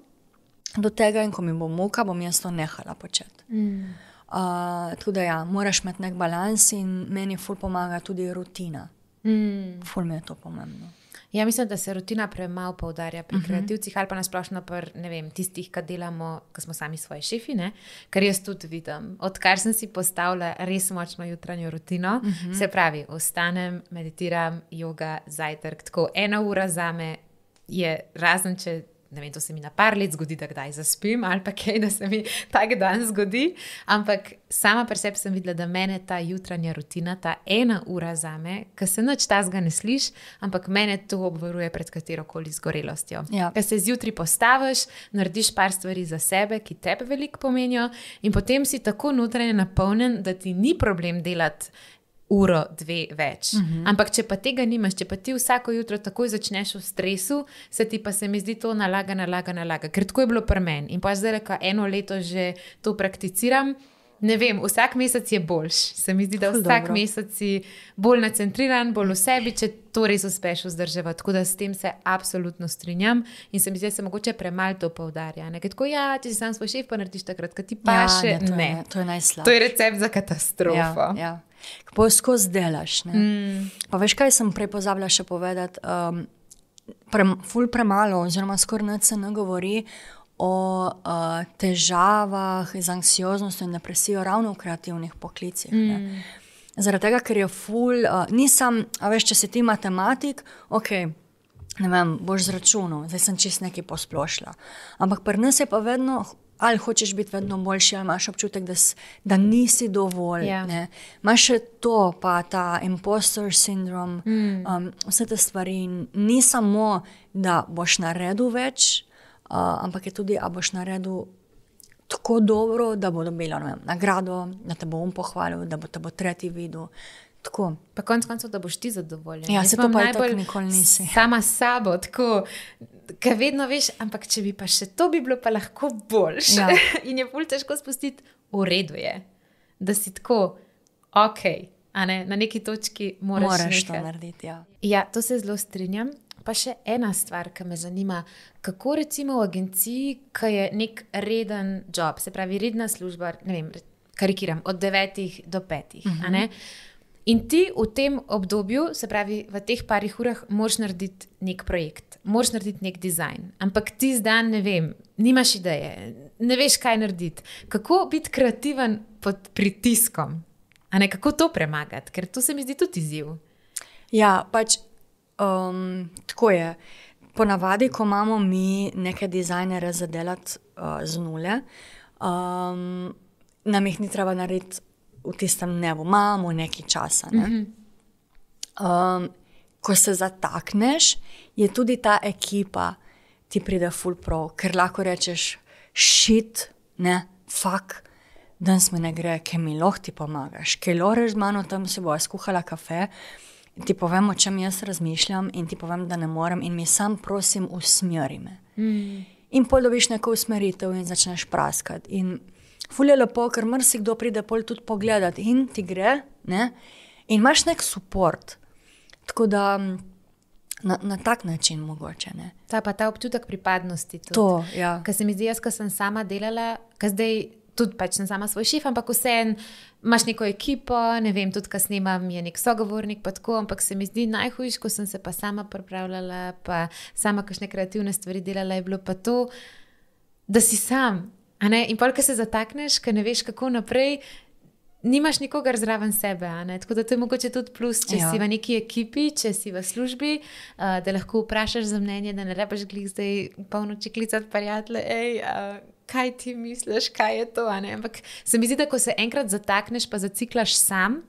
Do tega, in ko mi bo muka, bom jaz to nehala početi. Mm. Uh, tako da, ja, moraš imeti nek balans in meni ful pomaga tudi rutina. Mm. Ful mi je to pomembno. Ja, mislim, da se rutina premalo poudarja pri uh mhm. -huh. kreativcih ali pa nasplošno pri tistih, ki delamo, ki smo sami svoji šefi. Ne? Kar jaz tudi vidim. Odkar sem si postavila res močno jutranjo rutino, uh mhm. -huh. se pravi, ostanem, meditiram, yoga, zajtrk. Tako ena ura za me je razen, če ne vem, to se mi na par let zgodi, da kdaj zaspim ali pa kaj, da se mi tak dan zgodi. Ampak sama pri sebi sem videla, da mene ta jutranja rutina, ta ena ura za me, ki se noč tazga ne sliš, ampak mene to obvaruje pred katero koli zgorelostjo. Ja. Ker se zjutraj postaviš, narediš par stvari za sebe, ki tebe veliko pomenijo, in potem si tako notranje napolnjen, da ti ni problem delati uro, dve več. Uh mhm. -huh. Ampak, če pa tega nimaš, če pa ti vsako jutro takoj začneš v stresu, se ti pa se mi zdi to nalaga, nalaga, nalaga. Ker tako je bilo pri meni. In pa zdaj, ko eno leto že to prakticiram. Ne vem, vsak mesec je boljš. Se mi zdi, da vsak Dobro. mesec si bolj nacentriran, bolj v sebi, če to res uspeš vzdrževati. Tako da s tem se absolutno strinjam in se mi zdi, da se mogoče premalo to poudarja. Nekaj tako, ja, če si sam svoj šef, pa narediš takrat, ko ti pa ja, še ne. To ne. Je, to je najslabše. To je recept za katastrofo. Ja, ja kako skozi delaš. Mm. Pa veš, kaj sem prej pozabila še povedati? Um, pre, ful premalo, oziroma skoraj noč se ne govori o uh, težavah z anksioznostjo in depresijo ravno v kreativnih poklicih. Mm. Zaradi tega, ker je ful, uh, nisem, a veš, če si ti matematik, ok. Ne vem, boš zračunal, zdaj sem čist nekaj posplošila. Ampak pri nas je pa vedno ali hočeš biti vedno boljši, ali imaš občutek, da, da nisi dovolj. Yeah. Ja. Imáš še to, pa ta impostor sindrom, mm. um, vse te stvari. Ni samo, da boš naredil več, uh, ampak je tudi, da boš naredil. Tako dobro, da bo dobila vem, nagrado, da te bo um pohvalil, da bo te bo tretji videl. Tako. Pa konec koncev, da boš ti zadovoljen. Ja, se to pa najbolj nikoli nisi. Sama s sabo, tako, ker vedno veš, ampak če bi pa še to bi bilo, pa lahko boljše. Ja. In je bolj težko spustiti, v redu je, da si tako, ok, ne, na neki točki moraš, moraš to narediti. Ja. ja, to se zelo strinjam. Pa še ena stvar, ki me zanima, kako recimo v agenciji, ki je nek reden job, se pravi, redna služba, ne vem, karikiram, od 9 do 5. Uh -huh. In ti v tem obdobju, se pravi v teh parih urah, moraš narediti nek projekt, moraš narediti nek dizajn. Ampak ti zdaj ne vem, nimaš ideje, ne veš, kaj narediti. Kako biti kreativen pod pritiskom, a ne kako to premagati, ker to se mi zdi tudi izziv. Ja, pač um, tako je. Ponavadi, ko imamo mi neke dizajnere za delati uh, z nule, um, nam jih ni treba narediti v tistem nebu, imamo nekaj časa. Ne? Mm -hmm. um, ko se zatakneš, je tudi ta ekipa, ti pride full pro, ker lahko rečeš, šit, ne, fuk. Danes mi ne gre, ki mi lahko ti pomagaš, ki lahko z mano tam se bo skuhala kafe. Ti povem, o čem jaz razmišljam, in ti povem, da ne morem, in mi sam prosim, usmeri me. Mm. In pol dobiš neko usmeritev, in začneš praskati. In fulje lepo, ker marsikdo pride pol tudi pogledat in ti gre, ne? in imaš nek podpor. Tako da na, na tak način mogoče. Ne? Ta pa ta občutek pripadnosti. Tudi. To, ja. Kar se mi zdi, jaz, ko sem sama delala, kar zdaj. Tudi pač sem sama svoj šef, ampak vseeno imaš neko ekipo, ne vem, tudi kaj snimam, je nek sogovornik, pa tako, ampak se mi zdi najhujše, ko sem se pa sama pripravljala, pa sama kakšne kreativne stvari delala, je bilo pa to, da si sam, In pa, ki se zatakneš, ki ne veš, kako naprej, nimaš nikogar zraven sebe. Tako da to je mogoče tudi plus, če ja. si v neki ekipi, če si v službi, uh, da lahko vprašaš za mnenje, da ne rebeš glih zdaj polnoči klicati prijatelje. Ej, uh, Kaj ti misliš, kaj je to? Ampak se mi zdi, da ko se enkrat zatakneš, pa zaciklaš sam,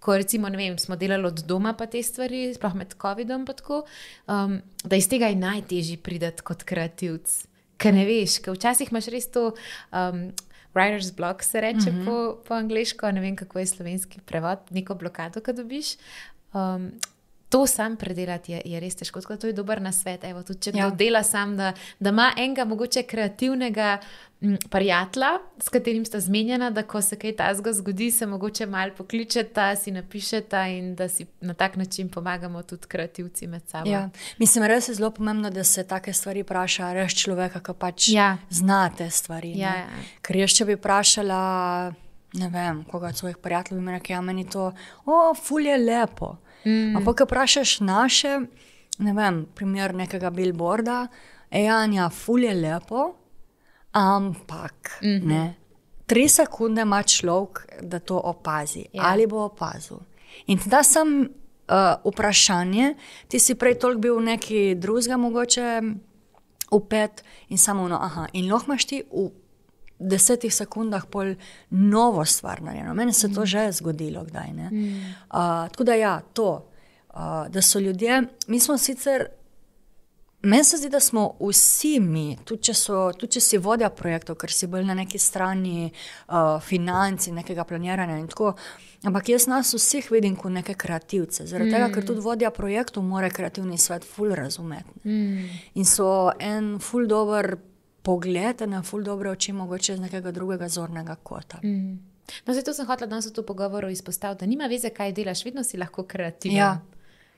Ko recimo, vem, smo delali od doma, pa te stvari, sploh med COVID-om, um, da iz tega je najtežje priti kot kreativc. Ker ne veš, ker včasih imaš res to. Um, Writer's block se reče mm -hmm. po, po angliško, ne vem kako je slovenski prevod, neko blokado, ki dobiš. Um, to sam predelati je, je res težko. Tako, to je dober na svet. Evo, tudi, če ja. to dela sam, da, da ima enega mogoče kreativnega prijatelja, s katerim sta zmenjena, da ko se kaj tasga zgodi, se mogoče malo pokličeta, si napišeta in da si na tak način pomagamo tudi kreativci med sabo. Ja. Mislim, res je zelo pomembno, da se take stvari vpraša, reš človeka, ki pač ja. znate stvari. Ja, ja. Ker jaz, če bi vprašala. Ne vem, koga od svojih prijateljev rekel, da ja, meni to, o, ful je lepo. Mm. Ampak, ko vprašaš naše, ne vem, primer nekega billboarda, ejanja, ful je lepo, Ampak mm -hmm. ne, tri sekunde ima človek, da to opazi ja. ali bo opazil. In da sem uh, vprašanje, ti si prej toliko bil neki drugega, mogoče upet in samo no, aha. In lahko imaš ti v desetih sekundah pol novo stvar narejeno. Meni se mm. to že zgodilo, kdaj ne. Mm. Uh, tako da ja, to, uh, da so ljudje, mi smo sicer. Meni se zdi, da smo vsi mi, tudi če, so, tudi če si vodja projektov, ker si bolj na neki strani uh, financ in nekega planiranja. In tako, ampak jaz nas vseh vidim kot neke kreativce. Zaradi mm. tega, ker mm. tudi vodja projektov mora kreativni svet ful razumeti. Mm. In so en ful dober pogled, na ful dobre oči, mogoče iz nekega drugega zornega kota. Mm. No, zato sem hotel danes v to pogovoru izpostaviti, da nima veze, kaj delaš, vedno si lahko kreativen. Ja.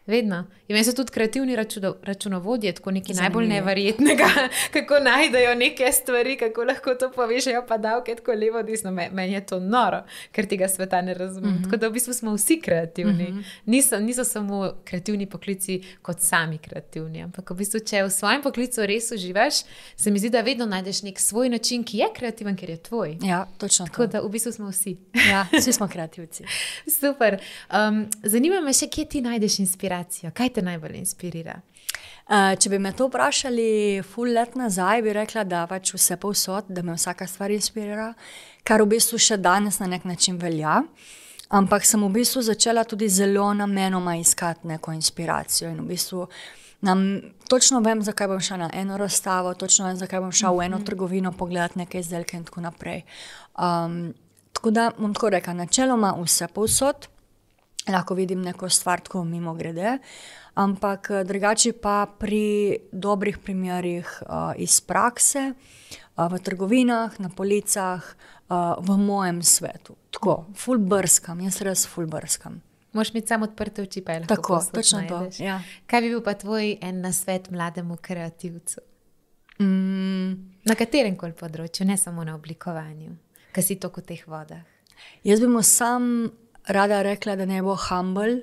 Vedno. Meni so tudi kreativni računo, računovodje, tako nekaj Zanimivo. najbolj neverjetnega, kako najdejo neke stvari, kako lahko to povežejo, pa davke tako levo, desno. Meni je to noro, ker tega sveta ne razumem. Mm -hmm. Tako da v bistvu smo vsi kreativni. Mm -hmm. niso, niso samo kreativni poklici kot sami kreativni. Ampak v bistvu, če v svojem poklicu res uživaš, se mi zdi, da vedno najdeš nek svoj način, ki je kreativen, ker je tvoj. Ja, točno. Tako to. da v bistvu smo vsi. Ja, vsi smo kreativci. Super. Um, zanima me še, kje ti najdeš inspiracijo inspiracijo? Kaj te najbolj inspirira? Uh, če bi me to vprašali, full let nazaj, bi rekla, da pač vse povsod, da me vsaka stvar inspirira, kar v bistvu še danes na nek način velja. Ampak sem v bistvu začela tudi zelo namenoma iskati neko inspiracijo. In v bistvu nam, točno vem, zakaj bom šla na eno razstavo, točno vem, zakaj bom šla v eno mhm. trgovino pogledati nekaj izdelke in tako naprej. Um, tako da bom tako rekla, načeloma vse povsod lahko vidim neko stvar, tako mimo grede. Ampak eh, drugače pa pri dobrih primerih uh, iz prakse, uh, v trgovinah, na policah, uh, v mojem svetu. Tako, full brskam, jaz res full brskam. Moš imeti samo odprte oči, pa je lahko tako. Točno to. Ja. Kaj bi bil pa tvoj en nasvet mlademu kreativcu? Mm. Na katerem koli področju, ne samo na oblikovanju, kaj si to kot teh vodah. Jaz bi mu sam rada rekla, da ne bo humble.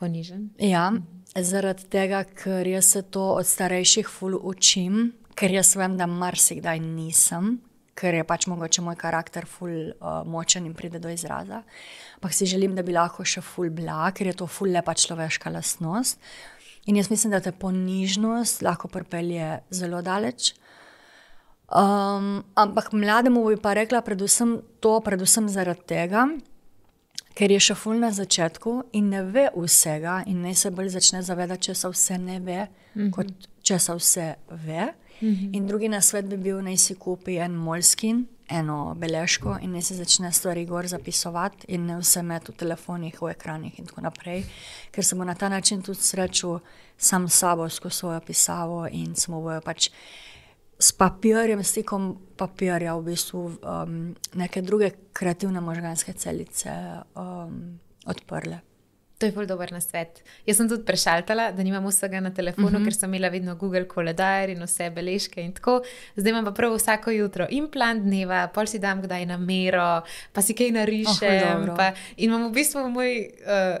Ponižen. Ja, zaradi tega, ker jaz se to od starejših ful učim, ker jaz vem, da marsikdaj nisem, ker je pač mogoče moj karakter ful uh, močen in pride do izraza. Ampak si želim, da bi lahko še ful bila, ker je to ful lepa človeška lastnost. In jaz mislim, da te ponižnost lahko pripelje zelo daleč. Um, ampak mlademu bi pa rekla predvsem to, predvsem zaradi tega, ker je še ful na začetku in ne ve vsega, in naj se bolj začne zavedati, če se vse ne ve, mm -hmm. kot če se vse ve. Mm -hmm. In drugi na svet bi bil, naj si kupi en molskin, eno beležko in naj se začne stvari gor zapisovati, in ne vse med v telefonih, v ekranih in tako naprej, ker se bo na ta način tudi srečal sam s sabo, skozi svojo pisavo in samo bojo pač s papirjem, stikom papirja, v bistvu um, neke druge kreativne možganske celice um, odprle. To je zelo dober na svet. Jaz sem tudi prešaltala, da nimam vsega na telefonu, uh mhm. -huh. ker sem imela vedno Google koledar in vse beležke in tako. Zdaj imam pa prav vsako jutro in plan dneva, pol si dam kdaj na mero, pa si kaj narišem. Oh, in imam v bistvu moj uh,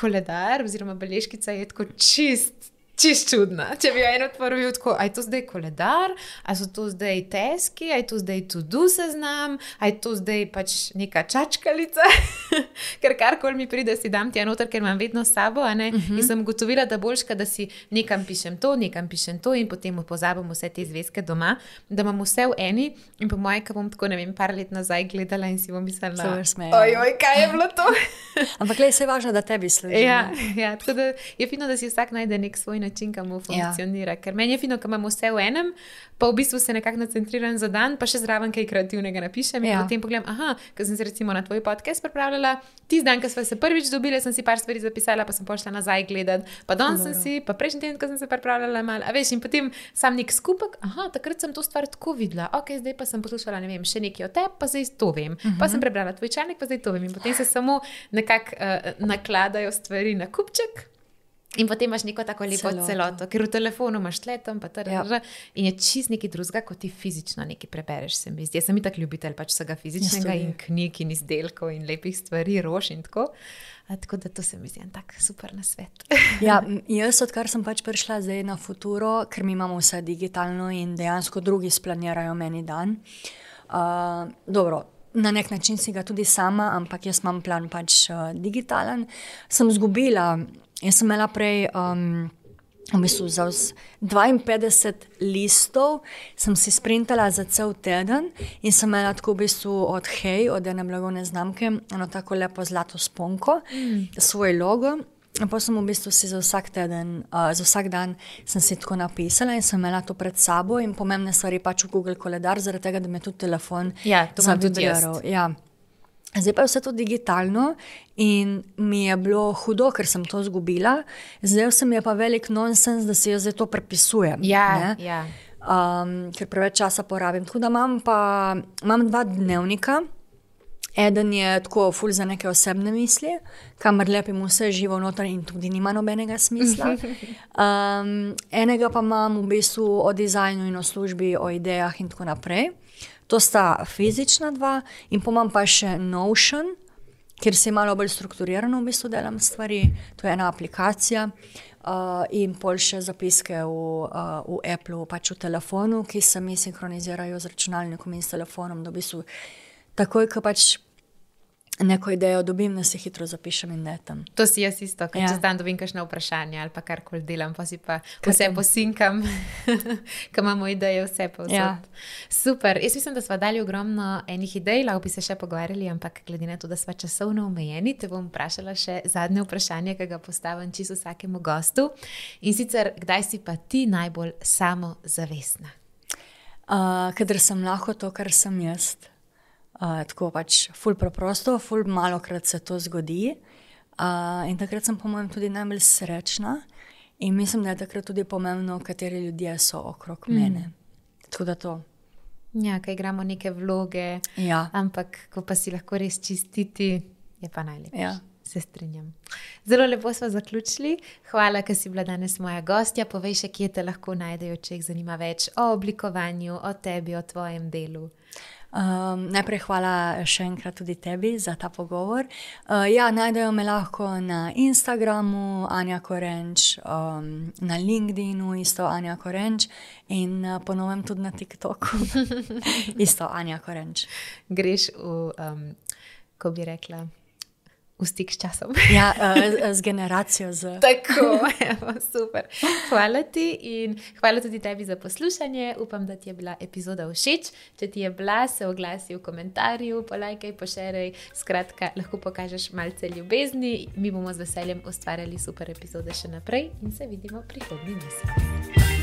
koledar oziroma beležkica je tako čist Čist čudna. Če bi jo eno otvoril, tako, aj to zdaj koledar, aj so to zdaj teski, aj to zdaj tudi seznam, aj to zdaj pač neka čačkalica. ker karkoli mi pride, si dam ti enoter, ker imam vedno sabo. Uh -huh. In sem gotovila, da boljš, da si nekam pišem to, nekam pišem to in potem pozabim vse te zvezke doma, da imam vse v eni. In po mojem, ko bom tako ne vem, par let nazaj gledala in si bom mislila, da je to. Ojoj, kaj je bilo to? Ampak le je važno, da tebi služi. Ja, ja, tako da je fino, da si vsak najde nek svoj način, kako ja. funkcionira. Ja. Ker meni je fino, ko imamo vse v enem, pa v bistvu se nekako nacentriram za dan, pa še zraven kaj kreativnega napišem. Ja. In potem pogledam, ah, ker sem se recimo na tvoj podcast pripravljala, ti dan, ko smo se prvič dobili, sem si par stvari zapisala, pa sem pošla nazaj gledati, pa danes sem si, pa prejšnji teden, ko sem se pripravljala, mal, a veš, in potem sam nek skupek, ah, takrat sem to stvar tako videla, ok, zdaj pa sem poslušala, ne vem, še nekaj o tebi, pa zdaj to vem. Uh -huh. Pa sem mhm. prebrala tvoj članek, pa zdaj to vem. In potem se samo nekako uh, nakladajo stvari na kupček. In potem imaš neko tako lepo celoto, celoto ker v telefonu imaš letom, pa tudi ja. in je čist nekaj drugega, kot ti fizično nekaj prebereš. Sem Jaz sem tako ljubitelj pač vsega fizičnega in knjig in izdelkov in lepih stvari, rož in tako. A, tako da to se mi zdi en tak super na svet. ja, jaz, odkar sem pač prišla zdaj na futuro, ker mi imamo vse digitalno in dejansko drugi splanirajo meni dan. Uh, dobro, na nek način si ga tudi sama, ampak jaz imam plan pač uh, digitalen. Sem izgubila. Jaz sem imela prej, um, v bistvu za 52 listov, sem si sprintala za cel teden in sem imela tako v bistvu od Hej, od ene blagovne znamke, eno tako lepo zlato sponko, mm. svoj logo. Pa sem v bistvu si za vsak teden, uh, za vsak dan sem si tako napisala in sem imela to pred sabo in pomembne stvari pač v Google koledar, zaradi tega, da me tudi telefon ja, zavidiral. Ja, Zdaj pa je vse to digitalno in mi je bilo hudo, ker sem to izgubila. Zdaj se mi je pa velik nonsens, da se jaz zdaj to prepisujem. Ja, ja. Um, ker preveč časa porabim. Tako da imam pa imam dva dnevnika. Eden je tako ful za neke osebne misli, kamor lepim vse živo noter in tudi nima nobenega smisla. Um, enega pa imam v bistvu o dizajnu in o službi, o idejah in tako naprej. To sta fizična dva, in pomem pa še Notion, kjer se malo bolj strukturirano v bistvu delam stvari. To je ena aplikacija. Uh, in pol še zapiske v, uh, v Apple, pač v telefonu, ki se mi sinhronizirajo z računalnikom in s telefonom. Da v bistvu takoj, ko pač neko idejo dobim, da se hitro zapišem in ne tam. To si jaz isto, ker ja. če zdaj dobim kakšno vprašanje ali pa karkoli delam, pa si pa vse posinkam, ker imamo ideje, vse pa vse. Ja. Super. Jaz mislim, da smo dali ogromno enih idej, lahko bi se še pogovarjali, ampak glede na to, da smo časovno omejeni, te bom vprašala še zadnje vprašanje, ki ga postavim čisto vsakemu gostu. In sicer, kdaj si pa ti najbolj samozavestna? Uh, Ker sem lahko to, kar sem jaz. Uh, tako pač, ful preprosto, ful malo krat se to zgodi. Uh, in takrat sem, po mojem, tudi najbolj srečna. In mislim, da je takrat tudi pomembno, kateri ljudje so okrog mm. mene. Tako da to. Ja, kaj igramo neke vloge. Ja. Ampak, ko pa si lahko res čistiti, je pa najlepše. Ja. Se strinjam. Zelo lepo smo zaključili. Hvala, ker si bila danes moja gostja. Povej še, kje te lahko najdejo, če jih zanima več o oblikovanju, o tebi, o tvojem delu. Um, najprej hvala še enkrat tudi tebi za ta pogovor. Uh, ja, najdejo me lahko na Instagramu, Anja Korenč, um, na LinkedInu, isto Anja Korenč in uh, ponovem tudi na TikToku, isto Anja Korenč. Greš v, um, ko bi rekla v stik s časom. Ja, uh, z generacijo. Z... Tako, evo, super. Hvala ti in hvala tudi tebi za poslušanje. Upam, da ti je bila epizoda všeč. Če ti je bila, se oglasi v komentarju, polajkaj, pošeraj. Skratka, lahko pokažeš malce ljubezni. Mi bomo z veseljem ustvarjali super epizode še naprej in se vidimo prihodnji mesec.